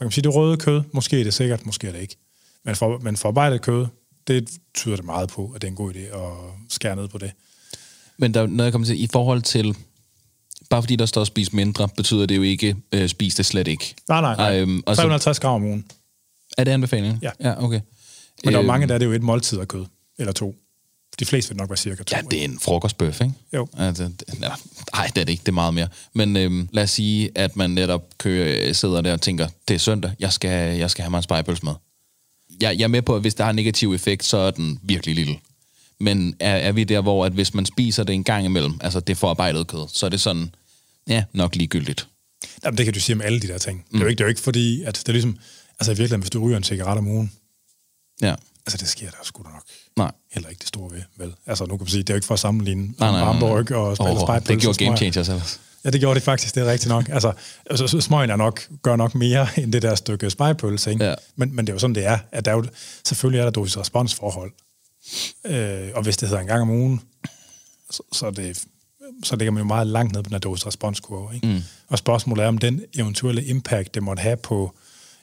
man kan sige, det røde kød, måske er det sikkert, måske er det ikke. Men, for, men forarbejdet kød, det tyder det meget på, at det er en god idé at skære ned på det. Men der, når jeg kommer til, i forhold til, bare fordi der står spis mindre, betyder det jo ikke, øh, spis det slet ikke. Nej, nej, nej. Øhm, og så- 350 gram om ugen. Er det anbefalingen? Ja. Ja, okay. Men der er Øhm, mange, der er det jo et måltid af kød. Eller to. De fleste vil nok være cirka to. Ja, det er en frokostbøf, ikke? Jo. Altså, nej, det er det ikke. Det er meget mere. Men øhm, lad os sige, at man netop kører, sidder der og tænker, det er søndag, jeg skal, jeg skal have mig en spejpølse med. Jeg, jeg er med på, at hvis der har en negativ effekt, så er den virkelig lille. Men er, er vi der, hvor at hvis man spiser det en gang imellem, altså det forarbejdet kød, så er det sådan, ja, nok ligegyldigt. Jamen, det kan du sige om alle de der ting. Mm. Det, er jo ikke, det er jo ikke fordi, at det er ligesom... Altså i virkeligheden, hvis du ryger en cigaret om ugen, Ja, altså det sker der sgu da nok nej. heller ikke det store ved, vel? Altså nu kan man sige, det er jo ikke for at sammenligne Nej, nej, nej. Hamburg og spille Åh, spejpølse. det gjorde Game. Changers ellers. Ja, det gjorde det faktisk, det er rigtigt nok. Altså, altså så smøgen er nok, gør nok mere end det der stykke spejpølse, ikke? Ja. Men, men det er jo sådan, det er. At der er jo, selvfølgelig er der dosis-responsforhold. Øh, og hvis det hedder en gang om ugen, så, så, er det, så ligger man jo meget langt ned på den her dosis-responskurve. Ikke? Mm. Og spørgsmålet er, om den eventuelle impact, det måtte have på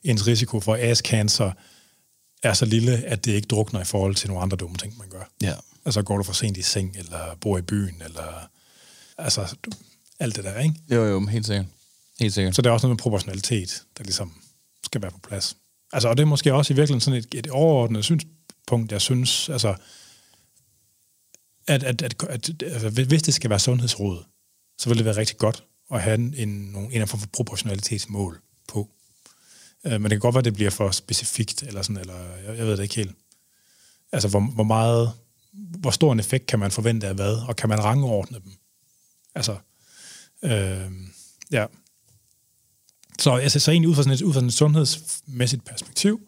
ens risiko for ass-cancer, er så lille, at det ikke drukner i forhold til nogle andre dumme ting, man gør. Ja. Altså går du for sent i seng, eller bor i byen, eller altså alt det der, ikke? Jo, jo, helt sikkert. Helt sikkert. Så det er også noget med proportionalitet, der ligesom skal være på plads. Altså, og det er måske også i virkeligheden sådan et, et overordnet synspunkt, jeg synes, altså, at, at, at, at, altså, at hvis det skal være sundhedsråd, så vil det være rigtig godt at have en, en, en eller anden form for proportionalitetsmål på. Øh, Men det kan godt være, at det bliver for specifikt, eller sådan, eller jeg, jeg ved det ikke helt. Altså, hvor, hvor meget, hvor stor en effekt kan man forvente af hvad, og kan man rangordne dem? Altså, øh, ja. Så, altså, så egentlig ud fra sådan et, ud fra sådan et sundhedsmæssigt perspektiv,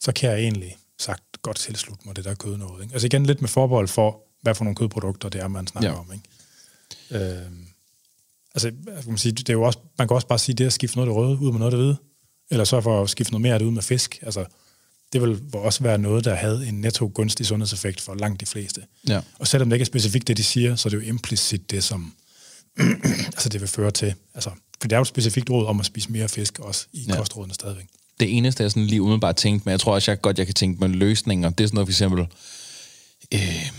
så kan jeg egentlig sagt godt tilslutte mig det der kød noget. Ikke? Altså igen lidt med forbehold for, hvad for nogle kødprodukter det er, man snakker Ja. om. Ikke? Øh, altså, kan man, sige, det er jo også, man kan også bare sige, det at skifte noget af det røde ud med noget af det hvide, eller så for at skifte noget mere af det ud med fisk. Altså, det vil også være noget, der havde en netto gunstig sundhedseffekt for langt de fleste. Ja. Og selvom det ikke er specifikt det, de siger, så er det jo implicit det, som altså det vil føre til. Altså, for det er jo et specifikt råd om at spise mere fisk også i Ja. ja. kostrådene stadigvæk. det eneste, jeg sådan lige umiddelbart tænkte, men jeg tror også jeg godt, jeg kan tænke mig løsninger. Det er sådan noget for eksempel, Øh,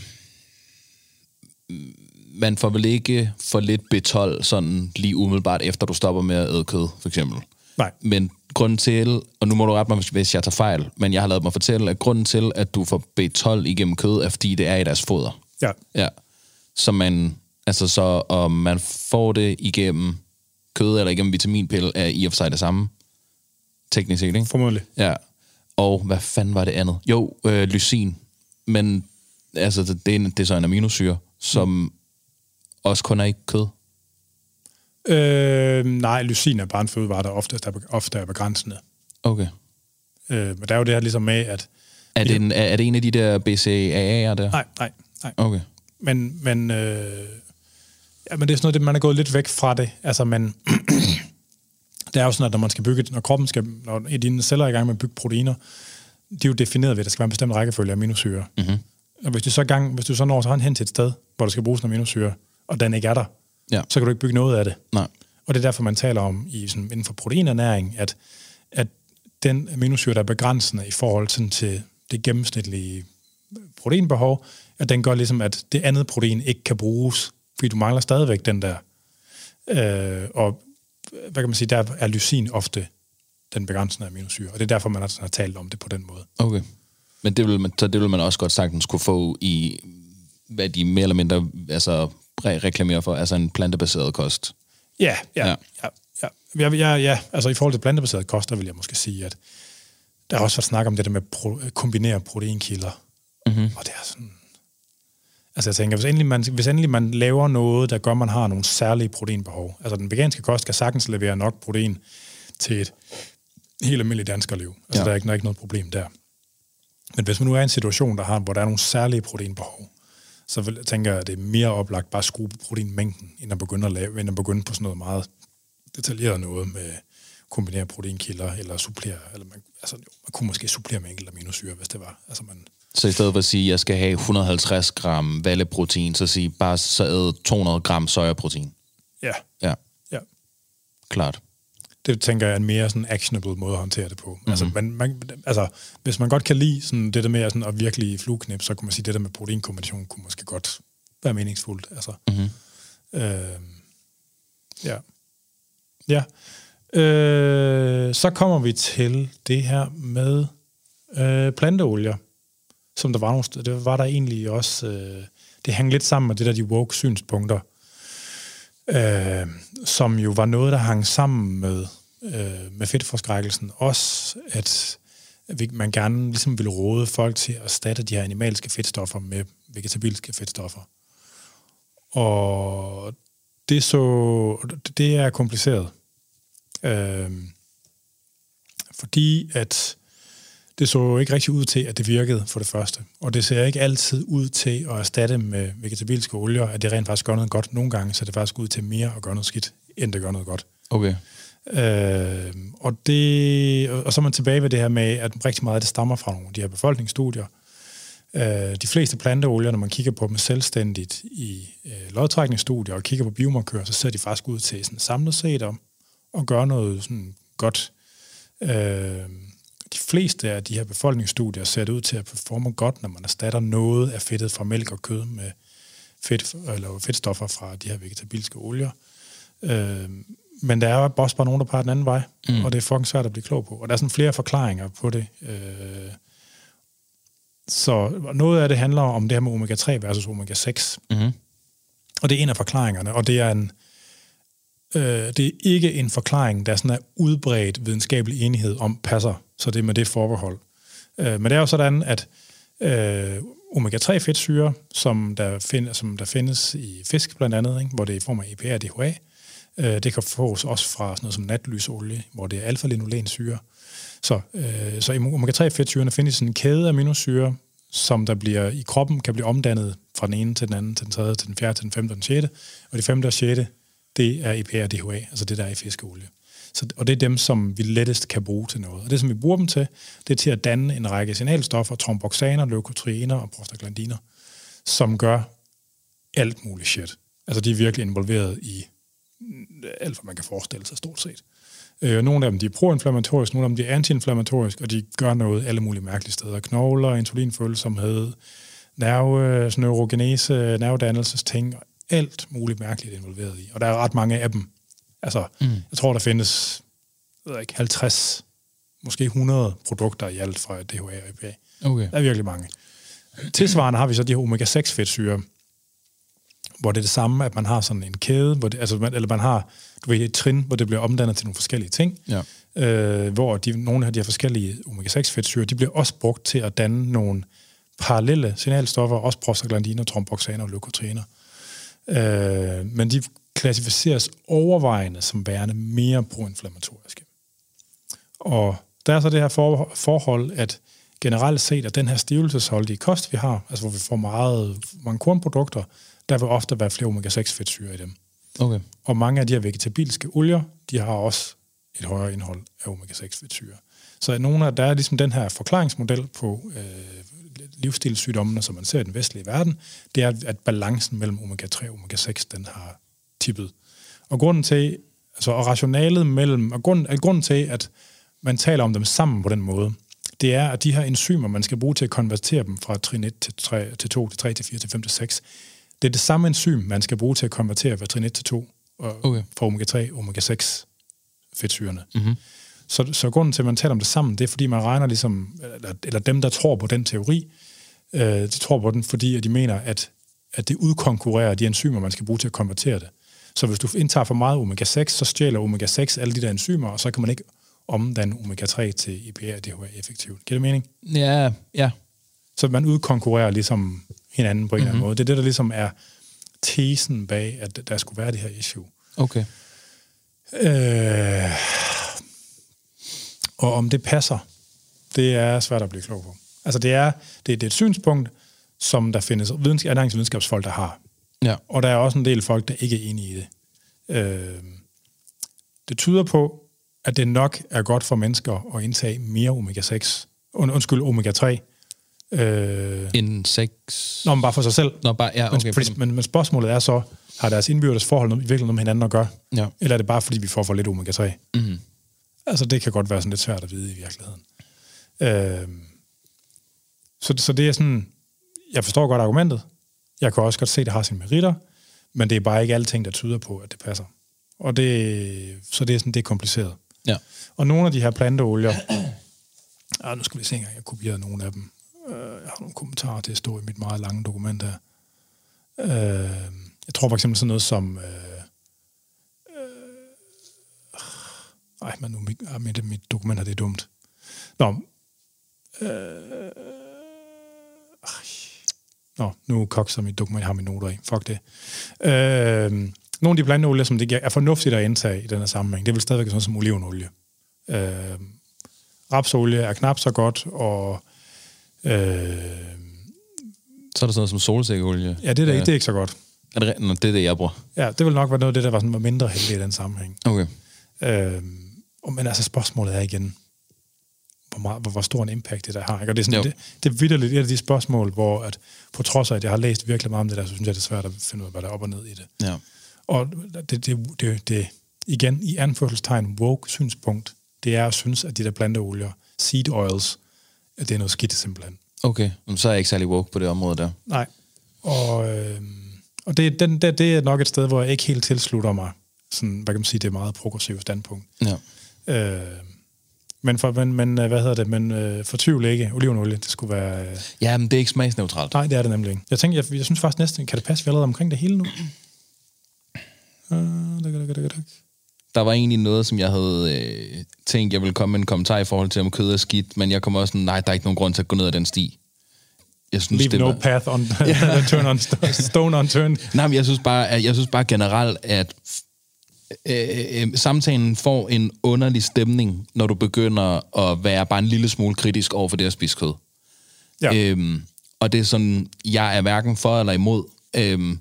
man får vel ikke for lidt B12 sådan lige umiddelbart efter du stopper med at æde kød, for eksempel. Nej. Men grunden til, og nu må du rette mig, hvis jeg tager fejl, men jeg har lavet mig fortælle, at grunden til, at du får B12 igennem kød, er fordi det er i deres foder. Ja. Ja. Så man, altså så, om man får det igennem kød eller igennem vitaminpille, er i og for sig det samme. Teknisk set, ikke? Formodentlig. Ja. Og hvad fanden var det andet? Jo, øh, lysin. Men altså, det, det, er, en- det er så en aminosyre, som mm. også kun er i kød. Øh, nej, lysin er bare en fødevare, der ofte er, ofte er begrænsende. Okay. Øh, men der er jo det her ligesom med, at... Er det, en, er, det en af de der BCAA'er der? Nej, nej, nej. Okay. Men, men, øh, ja, men det er sådan noget, det, man er gået lidt væk fra det. Altså, man, det er jo sådan, at når man skal bygge, når kroppen skal, når i dine celler er i gang med at bygge proteiner, de er jo defineret ved, at der skal være en bestemt rækkefølge af aminosyre. Mm-hmm. Og hvis du så, gang, hvis du så når så hen til et sted, hvor der skal bruges en aminosyre, og den ikke er der, Ja. så kan du ikke bygge noget af det. Nej. Og det er derfor, man taler om i, sådan, inden for proteinernæring, at, at den aminosyre, der er begrænsende i forhold sådan, til det gennemsnitlige proteinbehov, at den gør ligesom, at det andet protein ikke kan bruges, fordi du mangler stadigvæk den der. Øh, og hvad kan man sige, der er lysin ofte den begrænsende aminosyre, og det er derfor, man har, sådan, har talt om det på den måde. Okay. Men det vil man, så det vil man også godt sagtens kunne få i, hvad de mere eller mindre altså, re- reklamerer for, altså en plantebaseret kost. Ja, ja, Ja. ja. ja, ja. ja, ja. Altså i forhold til plantebaseret kost, der vil jeg måske sige, at der har også været snak om det der med at pro- kombinere proteinkilder. Mm-hmm. Og det er sådan... Altså jeg tænker, hvis endelig, man, hvis endelig man laver noget, der gør, at man har nogle særlige proteinbehov. Altså den veganske kost kan sagtens levere nok protein til et helt almindeligt danskerliv. Altså ja. der, er ikke, der er ikke noget problem der. Men hvis man nu er i en situation, der har, hvor der er nogle særlige proteinbehov, så vil, tænker jeg, at det er mere oplagt bare at skrue på proteinmængden, end at begynde, at lave, end at begynde på sådan noget meget detaljeret noget med kombinere proteinkilder, eller supplere, eller man, altså, jo, man kunne måske supplere med enkelte aminosyre, hvis det var. Altså man, Så i stedet for at sige, at jeg skal have 150 gram valleprotein, så sige bare så æd 200 gram sojaprotein. ja, Ja, ja. klart. Det tænker jeg er en mere sådan actionable måde at håndtere det på. Mm-hmm. Altså, man, man, altså, hvis man godt kan lide sådan det der med sådan at virkelig flueknip, så kunne man sige, at det der med proteinkombination kunne måske godt være meningsfuldt. Altså, mm-hmm. øh, ja. Ja. Øh, så kommer vi til det her med øh, planteolier, som der var nogle. Det var der egentlig også... Øh, det hang lidt sammen med det der de woke synspunkter, øh, som jo var noget, der hang sammen med, øh, med fedtforskrækkelsen. Også at vi- man gerne ligesom ville råde folk til at erstatte de her animalske fedtstoffer med vegetabilske fedtstoffer. Og det så det er kompliceret. Øh, fordi at det så ikke rigtig ud til, at det virkede for det første. Og det ser ikke altid ud til at erstatte med vegetabilske olier, at det rent faktisk gør noget godt. Nogle gange så det faktisk ud til mere at gøre noget skidt, end det gør noget godt. Okay. Øh, og, det, og så er man tilbage ved det her med, at rigtig meget af det stammer fra nogle af de her befolkningsstudier. Øh, de fleste planteolier, når man kigger på dem selvstændigt i øh, lodtrækningsstudier og kigger på biomarkører, så ser de faktisk ud til sådan samlet set om at gøre noget sådan godt. Øh, de fleste af de her befolkningsstudier ser det ud til at performe godt, når man erstatter noget af fedtet fra mælk og kød med fedt, eller fedtstoffer fra de her vegetabilske olier. Øh, men der er også bare nogen, der peger den anden vej, mm. og det er fucking svært at blive klog på. Og der er sådan flere forklaringer på det. Øh, så noget af det handler om det her med omega-3 versus omega-6. Mm-hmm. Og det er en af forklaringerne, og det er en øh, det er ikke en forklaring, der sådan er udbredt videnskabelig enighed om passer, så det er med det forbehold. Øh, men det er jo sådan, at øh, omega-3 fedtsyre, som der, find, som der findes i fisk blandt andet, ikke, hvor det er i form af EPA og DHA, øh, det kan fås også fra sådan noget som natlysolie, hvor det er alfa-linolensyre. Så, øh, så omega-3 fedtsyrene findes i sådan en kæde af aminosyre, som der bliver i kroppen kan blive omdannet fra den ene til den anden, til den tredje, til den fjerde, til den femte og den sjette. Og det femte og sjette, det er EPA og DHA, altså det der er i fiskeolie. Så, og det er dem, som vi lettest kan bruge til noget. Og det, som vi bruger dem til, det er til at danne en række signalstoffer, tromboxaner, leukotriener og prostaglandiner, som gør alt muligt shit. Altså de er virkelig involveret i alt, hvad man kan forestille sig stort set. Øh, nogle af dem de er proinflammatoriske, nogle af dem de er antiinflammatoriske, og de gør noget alle mulige mærkelige steder. Knogler, insulinfølsomhed, nerve, øh, neurogenese, nervedannelsesting, og alt muligt mærkeligt involveret i. Og der er ret mange af dem. Altså, mm. jeg tror, der findes jeg ved ikke, 50, måske 100 produkter i alt fra DHA og EPA. Okay. Der er virkelig mange. Tilsvarende har vi så de her omega-6-fedtsyre, hvor det er det samme, at man har sådan en kæde, hvor det, altså man, eller man har du ved, et trin, hvor det bliver omdannet til nogle forskellige ting, Ja. øh, hvor de, nogle af de her forskellige omega-6-fedtsyre, de bliver også brugt til at danne nogle parallelle signalstoffer, også prostaglandiner, tromboxaner og leukotriener. Øh, men de klassificeres overvejende som værende mere proinflammatoriske. Og der er så det her for, forhold, at generelt set, at den her stivelsesholdige kost, vi har, altså hvor vi får meget, mange kornprodukter, der vil ofte være flere omega-6-fedtsyre i dem. Okay. Og mange af de her vegetabilske olier, de har også et højere indhold af omega-6-fedtsyre. Så nogle af, der er ligesom den her forklaringsmodel på øh, livsstilssygdommene, som man ser i den vestlige verden, det er, at balancen mellem omega-3 og omega-6, den har tippet. Og grunden til, altså, og rationalet mellem, og grunden, at grunden til, at man taler om dem sammen på den måde, det er, at de her enzymer, man skal bruge til at konvertere dem fra trin 1 til, 3, til 2 til 3 til 4 til 5 til 6, det er det samme enzym, man skal bruge til at konvertere fra trin 1 til 2 og Okay. fra omega-3 og omega-6 fedtsyrene. Mm-hmm. Så, så grunden til, at man taler om det sammen, det er, fordi man regner ligesom, eller, eller dem, der tror på den teori, øh, de tror på den, fordi at de mener, at, at det udkonkurrerer de enzymer, man skal bruge til at konvertere det. Så hvis du indtager for meget omega-6, så stjæler omega-6 alle de der enzymer, og så kan man ikke omdanne omega-3 til EPA og DHA effektivt. Giver det mening? Ja, ja. Så man udkonkurrerer ligesom hinanden på en mm-hmm. eller anden måde. Det er det, der ligesom er tesen bag, at der skulle være det her issue. Okay. Øh, og om det passer, det er svært at blive klog på. Altså det er, det, det er et synspunkt, som der findes vidensk- ernæringsvidenskabsfolk, der har. Ja. Og der er også en del folk, der ikke er enige i det. Øh, det tyder på, at det nok er godt for mennesker at indtage mere omega-6. Und, undskyld, omega-3. Øh, En seks... Nå, men bare for sig selv. Nå, bare, ja, okay. men, fordi, men, men spørgsmålet er så, har deres indbyrdes forhold noget, virkelig noget med hinanden at gøre? Ja. Eller er det bare, fordi vi får for lidt omega-3? Mm. Altså, det kan godt være sådan lidt svært at vide i virkeligheden. Øh, så, så det er sådan, jeg forstår godt argumentet. Jeg kan også godt se, at det har sine meritter, men det er bare ikke alting, der tyder på, at det passer. Og det, så det er sådan, det er kompliceret. Ja. Og nogle af de her planteolier, ah, nu skal vi se engang, jeg kopierede nogle af dem. Øh, Jeg har nogle kommentarer til at stå i mit meget lange dokument her. Øh, Jeg tror for eksempel sådan noget som... Øh, ej, men nu mit, ah, mit, mit dokument her, det er dumt. Nå, øh, ej, Nå, nu kokser mit dokument, jeg har mine noter i. Fuck det. Øh, nogle af de planteolier, som det er fornuftigt at indtage i den her sammenhæng, det er vel stadigvæk sådan som olivenolie. Øh, rapsolie er knap så godt, og øh, Så er der sådan noget som solsikkeolie. ja, det er, ja. det er ikke så godt. Er det? Nå, det er det, jeg bruger. Ja, det vil nok være noget af det, der var, sådan, var mindre heldigt i den sammenhæng. Okay. Øh, og- men altså spørgsmålet er igen, hvor, meget, hvor, hvor stor en impact det der har. Ikke? Og det er, sådan, Jo. det, det er vidderligt et af de spørgsmål, hvor at, på trods af, at jeg har læst virkelig meget om det der, så synes jeg, det er svært at finde ud af, hvad der er op og ned i det. Ja. Og det, det, det, det igen, i anførselstegn, woke synspunkt, det er at synes, at de der planteolier, seed oils, at det er noget skidt simpelthen. Okay, Men så er jeg ikke særlig woke på det område der. Nej. Og, øh, og det, den, det, det er nok et sted, hvor jeg ikke helt tilslutter mig, sådan, hvad kan man sige, det er meget progressivt standpunkt. Ja. Øh, men, for, men, men øh, hvad hedder det, men øh, fortvivl ikke, olivenolie, det skulle være... Øh, Ja, men det er ikke smagsneutralt. nej, det er det nemlig ikke. Jeg tænker, jeg, jeg synes faktisk næsten, kan det passe, vi er allerede omkring det hele nu? Øh. Der var egentlig noget, som jeg havde øh, tænkt, jeg ville komme med en kommentar i forhold til, om kød er skidt, men jeg kommer også sådan, nej, der er ikke nogen grund til at gå ned ad den sti. Jeg synes, Leave det no var, path on, turn on, stone unturned. nej, men jeg synes bare, at, jeg synes bare generelt, at øh, øh, samtalen får en underlig stemning, når du begynder at være bare en lille smule kritisk over for det at spise kød. Ja. Øhm, og det er sådan, jeg er hverken for eller imod. Øhm,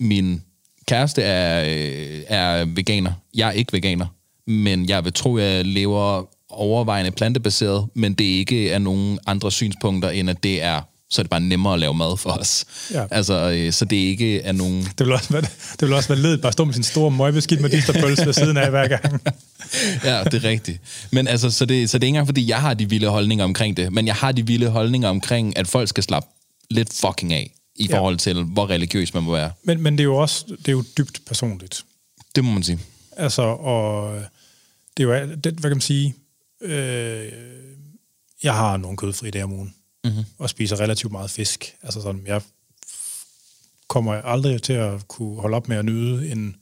min kæreste er, øh, er veganer. Jeg er ikke veganer. Men jeg vil tro, jeg lever overvejende plantebaseret, men det ikke er nogen andre synspunkter, end at det er, så er det bare nemmere at lave mad for os. Ja. Altså, øh, så det ikke er nogen... Det vil også være, det vil også være ledet bare at stå med sin store møgbeskidt medisterpølse ved siden af hver gang. ja, det er rigtigt. Men altså, så det, så det er ikke engang, fordi jeg har de vilde holdninger omkring det, men jeg har de vilde holdninger omkring, at folk skal slappe lidt fucking af, i Ja. forhold til, hvor religiøs man må være. Men, men det er jo også det er jo dybt personligt. Det må man sige. Altså, og det er jo, det, hvad kan man sige, øh, jeg har nogle kødfri dage om ugen, mm-hmm. og spiser relativt meget fisk. Altså sådan, jeg kommer aldrig til at kunne holde op med at nyde en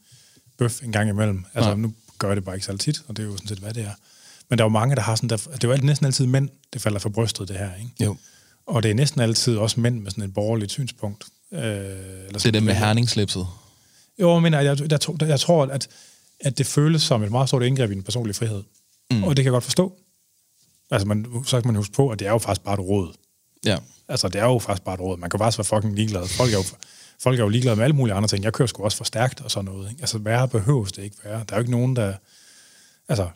bøf en gang imellem. Altså, Nej. nu gør jeg det bare ikke så tit, og det er jo sådan set, hvad det er. Men der er jo mange, der har sådan, der, det er jo næsten altid mænd, det falder for brystet, det her, ikke? Jo. Og det er næsten altid også mænd med sådan et borgerligt synspunkt. Øh, eller Det er det med herningslipset. jo, men jeg, jeg, jeg, tror- jeg tror, at, at det føles som et meget stort indgreb i den personlige frihed. Mm. Og det kan jeg godt forstå. Altså, man, så kan man huske på, at det er jo faktisk bare et råd. Ja. Altså, det er jo faktisk bare et råd. Man kan bare være fucking ligeglad. Folk er jo, folk er jo ligeglade med alle mulige andre ting. Jeg kører sgu også for stærkt og sådan noget. Ikke? Altså, værre behøves det ikke være. Der er jo ikke nogen, der... Altså,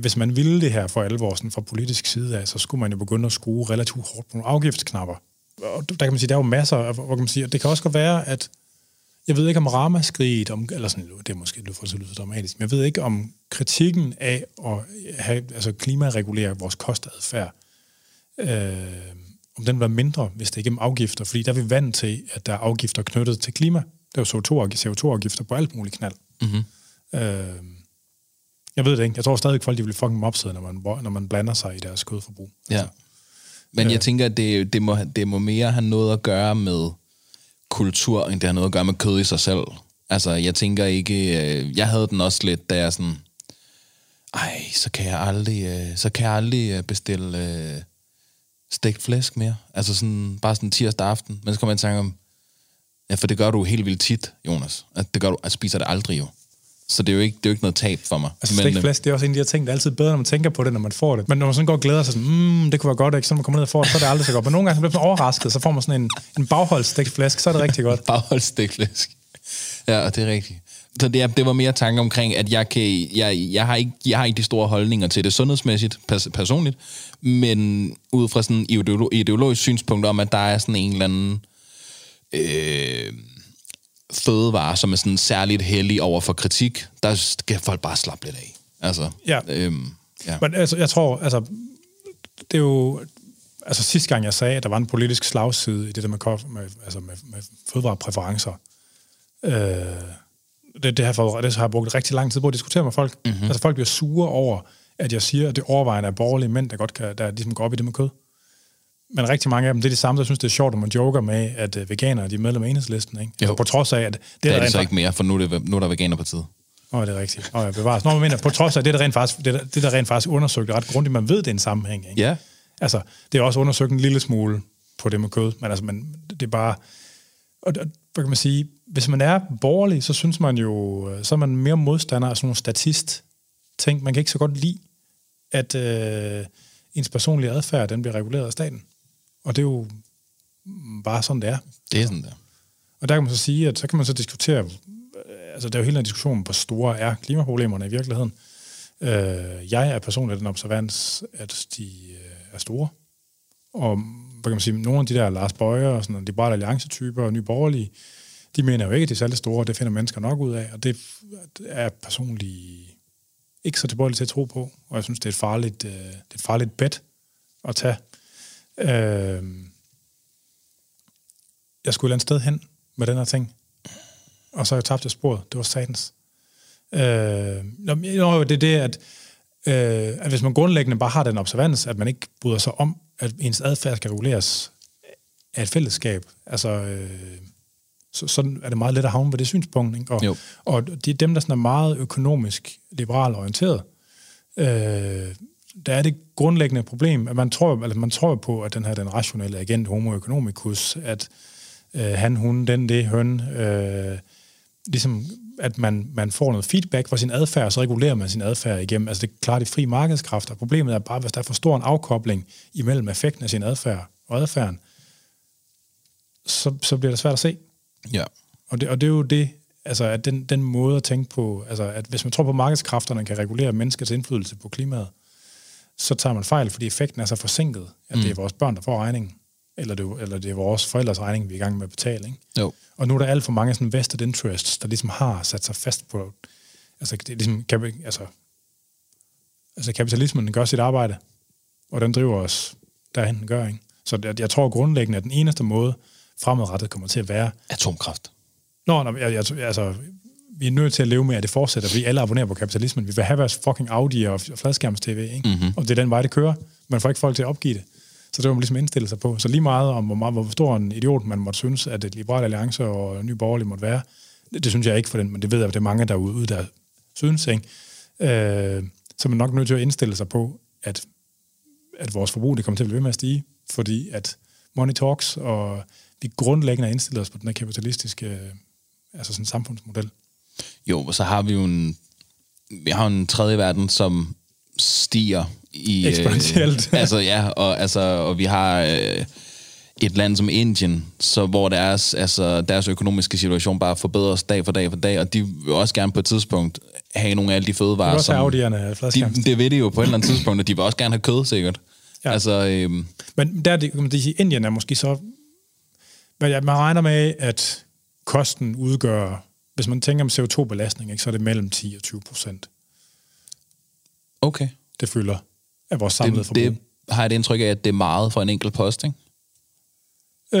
hvis man ville det her for alvor, sådan fra politisk side af, så skulle man jo begynde at skrue relativt hårdt på nogle afgiftsknapper. Og der kan man sige, der er jo masser af, hvor kan man sige, og det kan også godt være, at jeg ved ikke om ramaskriget, om, eller sådan, det er måske lidt for så lyder så dramatisk, men jeg ved ikke om kritikken af at have, altså klimaregulere vores kostadfærd, øh, om den var mindre, hvis det ikke er afgifter, fordi der er vi vant til, at der er afgifter knyttet til klima. Der er jo CO2-afgifter CO2-afgifter på alt muligt knald. Mm-hmm. Øh, jeg ved det ikke. Jeg tror stadig, folk de vil fucking mopsede, når man, når man blander sig i deres kødforbrug. Ja. Men jeg tænker, at det, det, må, det må mere have noget at gøre med kultur, end det har noget at gøre med kød i sig selv. Altså, jeg tænker ikke... Øh, jeg havde den også lidt, da jeg sådan... Ej, så kan jeg aldrig, øh, så kan jeg aldrig øh, bestille øh, stegt flæsk mere. Altså sådan, bare sådan tirsdag aften. Men så kommer man i tanke om... Ja, for det gør du helt vildt tit, Jonas. At det gør du, at spiser det aldrig jo. Så det er jo ikke, det er jo ikke noget tab for mig. Altså stegt øh, flæsk, det er også en af de her ting, der er altid bedre, når man tænker på det, når man får det. Men når man sådan går og glæder sig sådan, mm, det kunne være godt, ikke? så når man kommer ned og får det, så er det aldrig så godt. Men nogle gange så bliver man overrasket, så får man sådan en, en bagholdt stegt flæsk, så er det rigtig godt. Bagholdstikflæsk. Ja, det er rigtigt. Så det, er, det var mere tanke omkring, at jeg, kan, jeg, jeg, har ikke, jeg har ikke de store holdninger til det sundhedsmæssigt, pers- personligt, men ud fra sådan ideolo- ideologisk synspunkt om, at der er sådan en eller anden øh, fødevare, som er sådan særligt heldig over for kritik, der skal folk bare slappe lidt af. Altså, Ja. øhm, ja. Men altså, jeg tror, altså, det er jo... Altså sidste gang, jeg sagde, at der var en politisk slagside i det der med, med, altså med, med fødevarepræferencer, øh, det, det, har for, det har jeg brugt rigtig lang tid på at diskutere med folk. Mm-hmm. Altså folk bliver sure over, at jeg siger, at det overvejende er borgerlige mænd, der godt kan, der ligesom går op i det med kød. Men rigtig mange af dem, det er de samme, der synes, det er sjovt, når man joker med, at øh, veganere de er medlem af enhedslisten. Ikke? Jo. Altså, på trods af, at det, Det er der det så ikke mere, for nu er, det, nu er der veganerpartiet. Åh, oh, det er rigtigt. Åh, oh, jeg bevares. Nå, men mener, på trods af det, der rent faktisk, det, der, det der rent faktisk undersøgt ret grundigt, man ved, det er en sammenhæng. Ikke? Ja. Altså, det er også undersøgt en lille smule på det med kød, men altså, man, det er bare... Og, hvad kan man sige? Hvis man er borgerlig, så synes man jo, øh, så er man mere modstander af sådan nogle statist ting. Man kan ikke så godt lide, at øh, ens personlige adfærd, den bliver reguleret af staten. Og det er jo bare sådan, det er. Det er sådan der. Og der kan man så sige, at så kan man så diskutere, øh, altså der er jo hele den diskussion, hvor store er klimaproblemerne i virkeligheden. Øh, jeg er personligt den observans, at de øh, er store. Og hvad kan man sige, nogle af de der Lars Bøger og sådan noget, liberale alliancetyper og nye borgerlige, de mener jo ikke, at det er særlig store, og det finder mennesker nok ud af, og det er personligt ikke så tilbøjelig til at tro på, og jeg synes, det er et farligt, øh, det er et farligt bet at tage. Øh, jeg skulle et sted hen med den her ting, og så tabte jeg sporet. Det var satans. Øh, nå, det er det, at, øh, at hvis man grundlæggende bare har den observans, at man ikke bryder sig om, at ens adfærd skal reguleres af et fællesskab, altså, øh, så, sådan er det meget let at havne på det synspunkt. Ikke? Og, Jo. og de, dem, der sådan er meget økonomisk liberalt orienteret, øh, der er det grundlæggende problem, at man tror, eller man tror på, at den her den rationelle agent homo economicus, at øh, han, hun, den, det, høn, øh, ligesom at man, man får noget feedback for sin adfærd, og så regulerer man sin adfærd igennem. Altså det er klart de frie markedskræfter. Problemet er bare, hvis der er for stor en afkobling imellem effekten af sin adfærd og adfærden, så, så bliver det svært at se. Ja. Og det, og det er jo det, altså at den, den måde at tænke på, altså at hvis man tror på, at markedskræfterne kan regulere menneskets indflydelse på klimaet, så tager man fejl, fordi effekten er så forsinket, at mm. det er vores børn, der får regningen, eller det, eller det er vores forældres regning, vi er i gang med at betale. Ikke? Jo. Og nu er der alt for mange sådan vested interests, der ligesom har sat sig fast på, altså, det er ligesom, kapi- altså, altså kapitalismen gør sit arbejde, og den driver os derhen, den gør, ikke? Så jeg, jeg tror grundlæggende, at den eneste måde fremadrettet kommer til at være... Atomkraft. Nå, nå jeg, jeg, altså, vi er nødt til at leve med, at det fortsætter, fordi alle abonnerer på kapitalismen. Vi vil have vores fucking Audi og fladskærms-tv, ikke? Mm-hmm. og det er den vej, det kører. Man får ikke folk til at opgive det. Så det var man ligesom indstille sig på. Så lige meget om, hvor, meget, hvor stor en idiot man måtte synes, at et liberal alliance og ny borgerlig måtte være, det, det synes jeg ikke for den, men det ved jeg, at det er mange derude, der synes. Ikke? Øh, så man er nok nødt til at indstille sig på, at, at vores forbrug det kommer til at blive ved med at stige, fordi at money talks, og vi grundlæggende indstiller os på den her kapitalistiske øh, altså sådan samfundsmodel. Jo, og så har vi jo en, vi har en tredje verden, som stiger i... Eksponentielt. Øh, altså, ja, og, altså, og vi har øh, et land som Indien, så, hvor deres, altså, deres økonomiske situation bare forbedres dag for dag for dag, og de vil også gerne på et tidspunkt have nogle af alle de fødevarer, også som... Audierne, de, det ved de jo på et eller andet tidspunkt, og de vil også gerne have kød, sikkert. Ja. Altså, øhm, Men der, det, man sige, Indien er måske så... Men man regner med, at kosten udgør, hvis man tænker om CO2-belastning, ikke, så er det mellem 10 og 20 procent. Okay. Det fylder af vores samlede det, forbrug. Det har jeg et indtryk af, at det er meget for en enkelt post, ikke? Øh,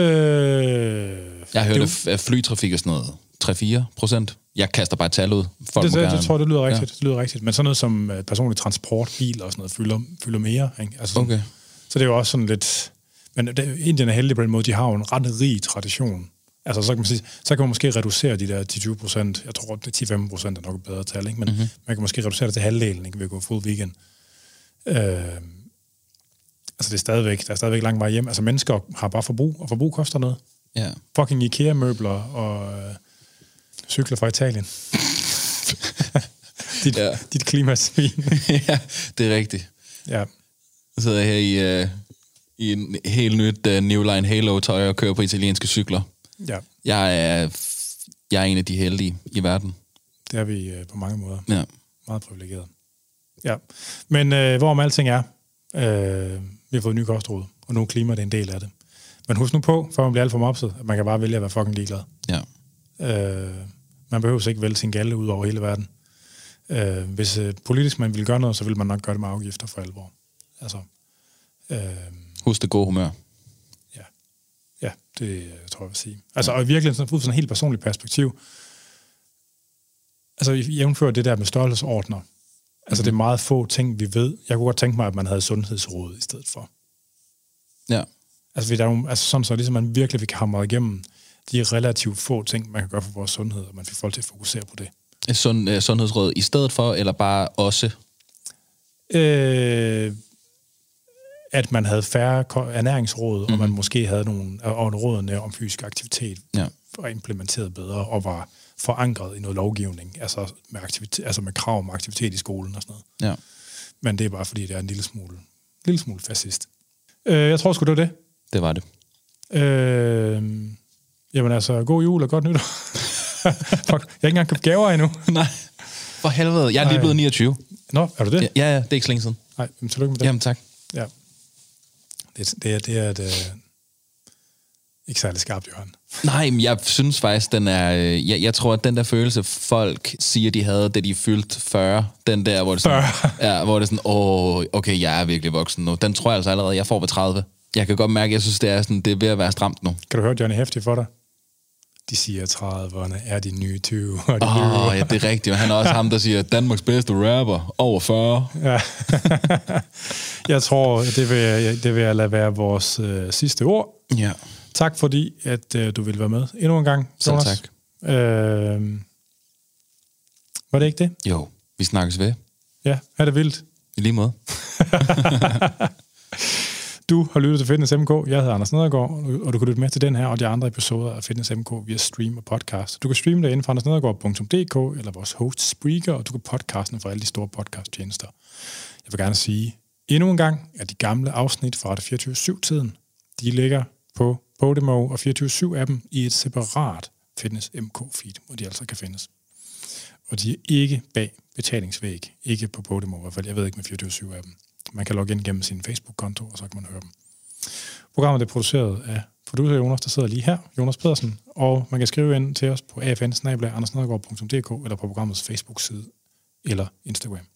jeg har hørt, det, at flytrafik er sådan noget 3-4 procent. Jeg kaster bare tal ud. Folk det, det, det, tror det lyder rigtigt. Ja. Det lyder rigtigt. Men sådan noget som uh, personlig transport, bil og sådan noget, fylder, fylder mere. Ikke? Altså sådan, okay. Så det er jo også sådan lidt... Men det, Indien er heldig på den måde, de har jo en ret rig tradition. Altså, så kan man, sige, så kan man måske reducere de der 10-20 procent. Jeg tror, at 10-15 procent er nok et bedre tal, ikke? men mm-hmm. man kan måske reducere det til halvdelen, ikke? ved at gå full vegan. Øh, altså, det er stadigvæk, der er stadigvæk lang vej hjem. Altså, mennesker har bare forbrug, og forbrug koster noget. Ja. Fucking IKEA-møbler og øh, cykler fra Italien. dit, ja. dit klimasvin. ja, det er rigtigt. Ja. Så sidder jeg her i, uh, i en helt nyt uh, New Line Halo-tøj og kører på italienske cykler. Ja. Jeg er, jeg er en af de heldige i verden. Det er vi uh, på mange måder. Ja. Meget privilegeret. Ja. Men uh, hvorom alting er, uh, vi har fået nye kostråd, og nu er klima det er en del af det. Men husk nu på, før man bliver alt for mopset, at man kan bare vælge at være fucking ligeglad. Ja. Uh, man behøver ikke vælge sin galle ud over hele verden. Uh, hvis uh, politisk man vil gøre noget, så vil man nok gøre det med afgifter for alvor. Altså, uh, Husk det gode humør. Ja, det tror jeg vil sige. Altså, og i virkeligheden, sådan, ud fra sådan et helt personligt perspektiv, altså jævnfører det der med størrelsesordner, altså mm-hmm. det er meget få ting, vi ved. Jeg kunne godt tænke mig, at man havde sundhedsråd i stedet for. Ja. Altså, vi der er nogle, altså sådan så, ligesom man virkelig fik hamret igennem de relativt få ting, man kan gøre for vores sundhed, og man fik folk til at fokusere på det. Sund, uh, sundhedsråd i stedet for, eller bare også? Øh, at man havde færre ernæringsråd, mm-hmm. og man mhm. måske havde nogle og rådene om fysisk aktivitet ja. var implementeret bedre, og var forankret i noget lovgivning, altså med, aktivitet, altså med krav om aktivitet i skolen og sådan noget. Ja. Men det er bare fordi, det er en lille smule, lille smule fascist. Øh, jeg tror sgu, det var det. Det var det. Øh, jamen altså, god jul og godt nytår. Fuck, jeg har ikke engang købt gaver endnu. Nej, for helvede. Jeg er lige blevet 29. Nå, er du det? Ja, ja, det er ikke så længe siden. Nej, men tillykke med det. Jamen tak. Ja. Det, det, er, det er et, øh, ikke særlig skarpt, Johan. Nej, men jeg synes faktisk, den er... Øh, jeg, jeg tror, at den der følelse, folk siger, de havde, da de fyldte 40, den der, hvor det sådan, 40. ja, hvor det sådan, åh, okay, jeg er virkelig voksen nu. Den tror jeg altså allerede, jeg får ved 30. Jeg kan godt mærke, at jeg synes, det er, sådan, det er ved at være stramt nu. Kan du høre Johnny Hefti for dig? De siger, at 30'erne er de nye 20. Åh, oh, ja, det er rigtigt. Han er også ham, der siger, Danmarks bedste rapper, over 40. Ja. jeg tror, det vil, det vil jeg lade være vores øh, sidste ord. Ja. Tak fordi, at øh, du ville være med endnu en gang, Selv tak. Øh, var det ikke det? Jo, vi snakkes ved. Ja, er det vildt? I lige måde. Du har lyttet til Fitness MK. Jeg hedder Anders Nedergaard, og du kan lytte med til den her og de andre episoder af Fitness MK via stream og podcast. Du kan streame det inden for andersnedergaard.dk eller vores host Spreaker, og du kan podcasten for alle de store podcasttjenester. Jeg vil gerne sige endnu en gang, at de gamle afsnit fra 24-7-tiden, de ligger på Podimo og 24-7-appen i et separat Fitness MK-feed, hvor de altså kan findes. Og de er ikke bag betalingsvæg, ikke på Podimo i hvert fald. Jeg ved ikke med 24-7-appen. Man kan logge ind gennem sin Facebook-konto, og så kan man høre dem. Programmet er produceret af producer Jonas, der sidder lige her, Jonas Pedersen, og man kan skrive ind til os på afn eller på programmets Facebook-side eller Instagram.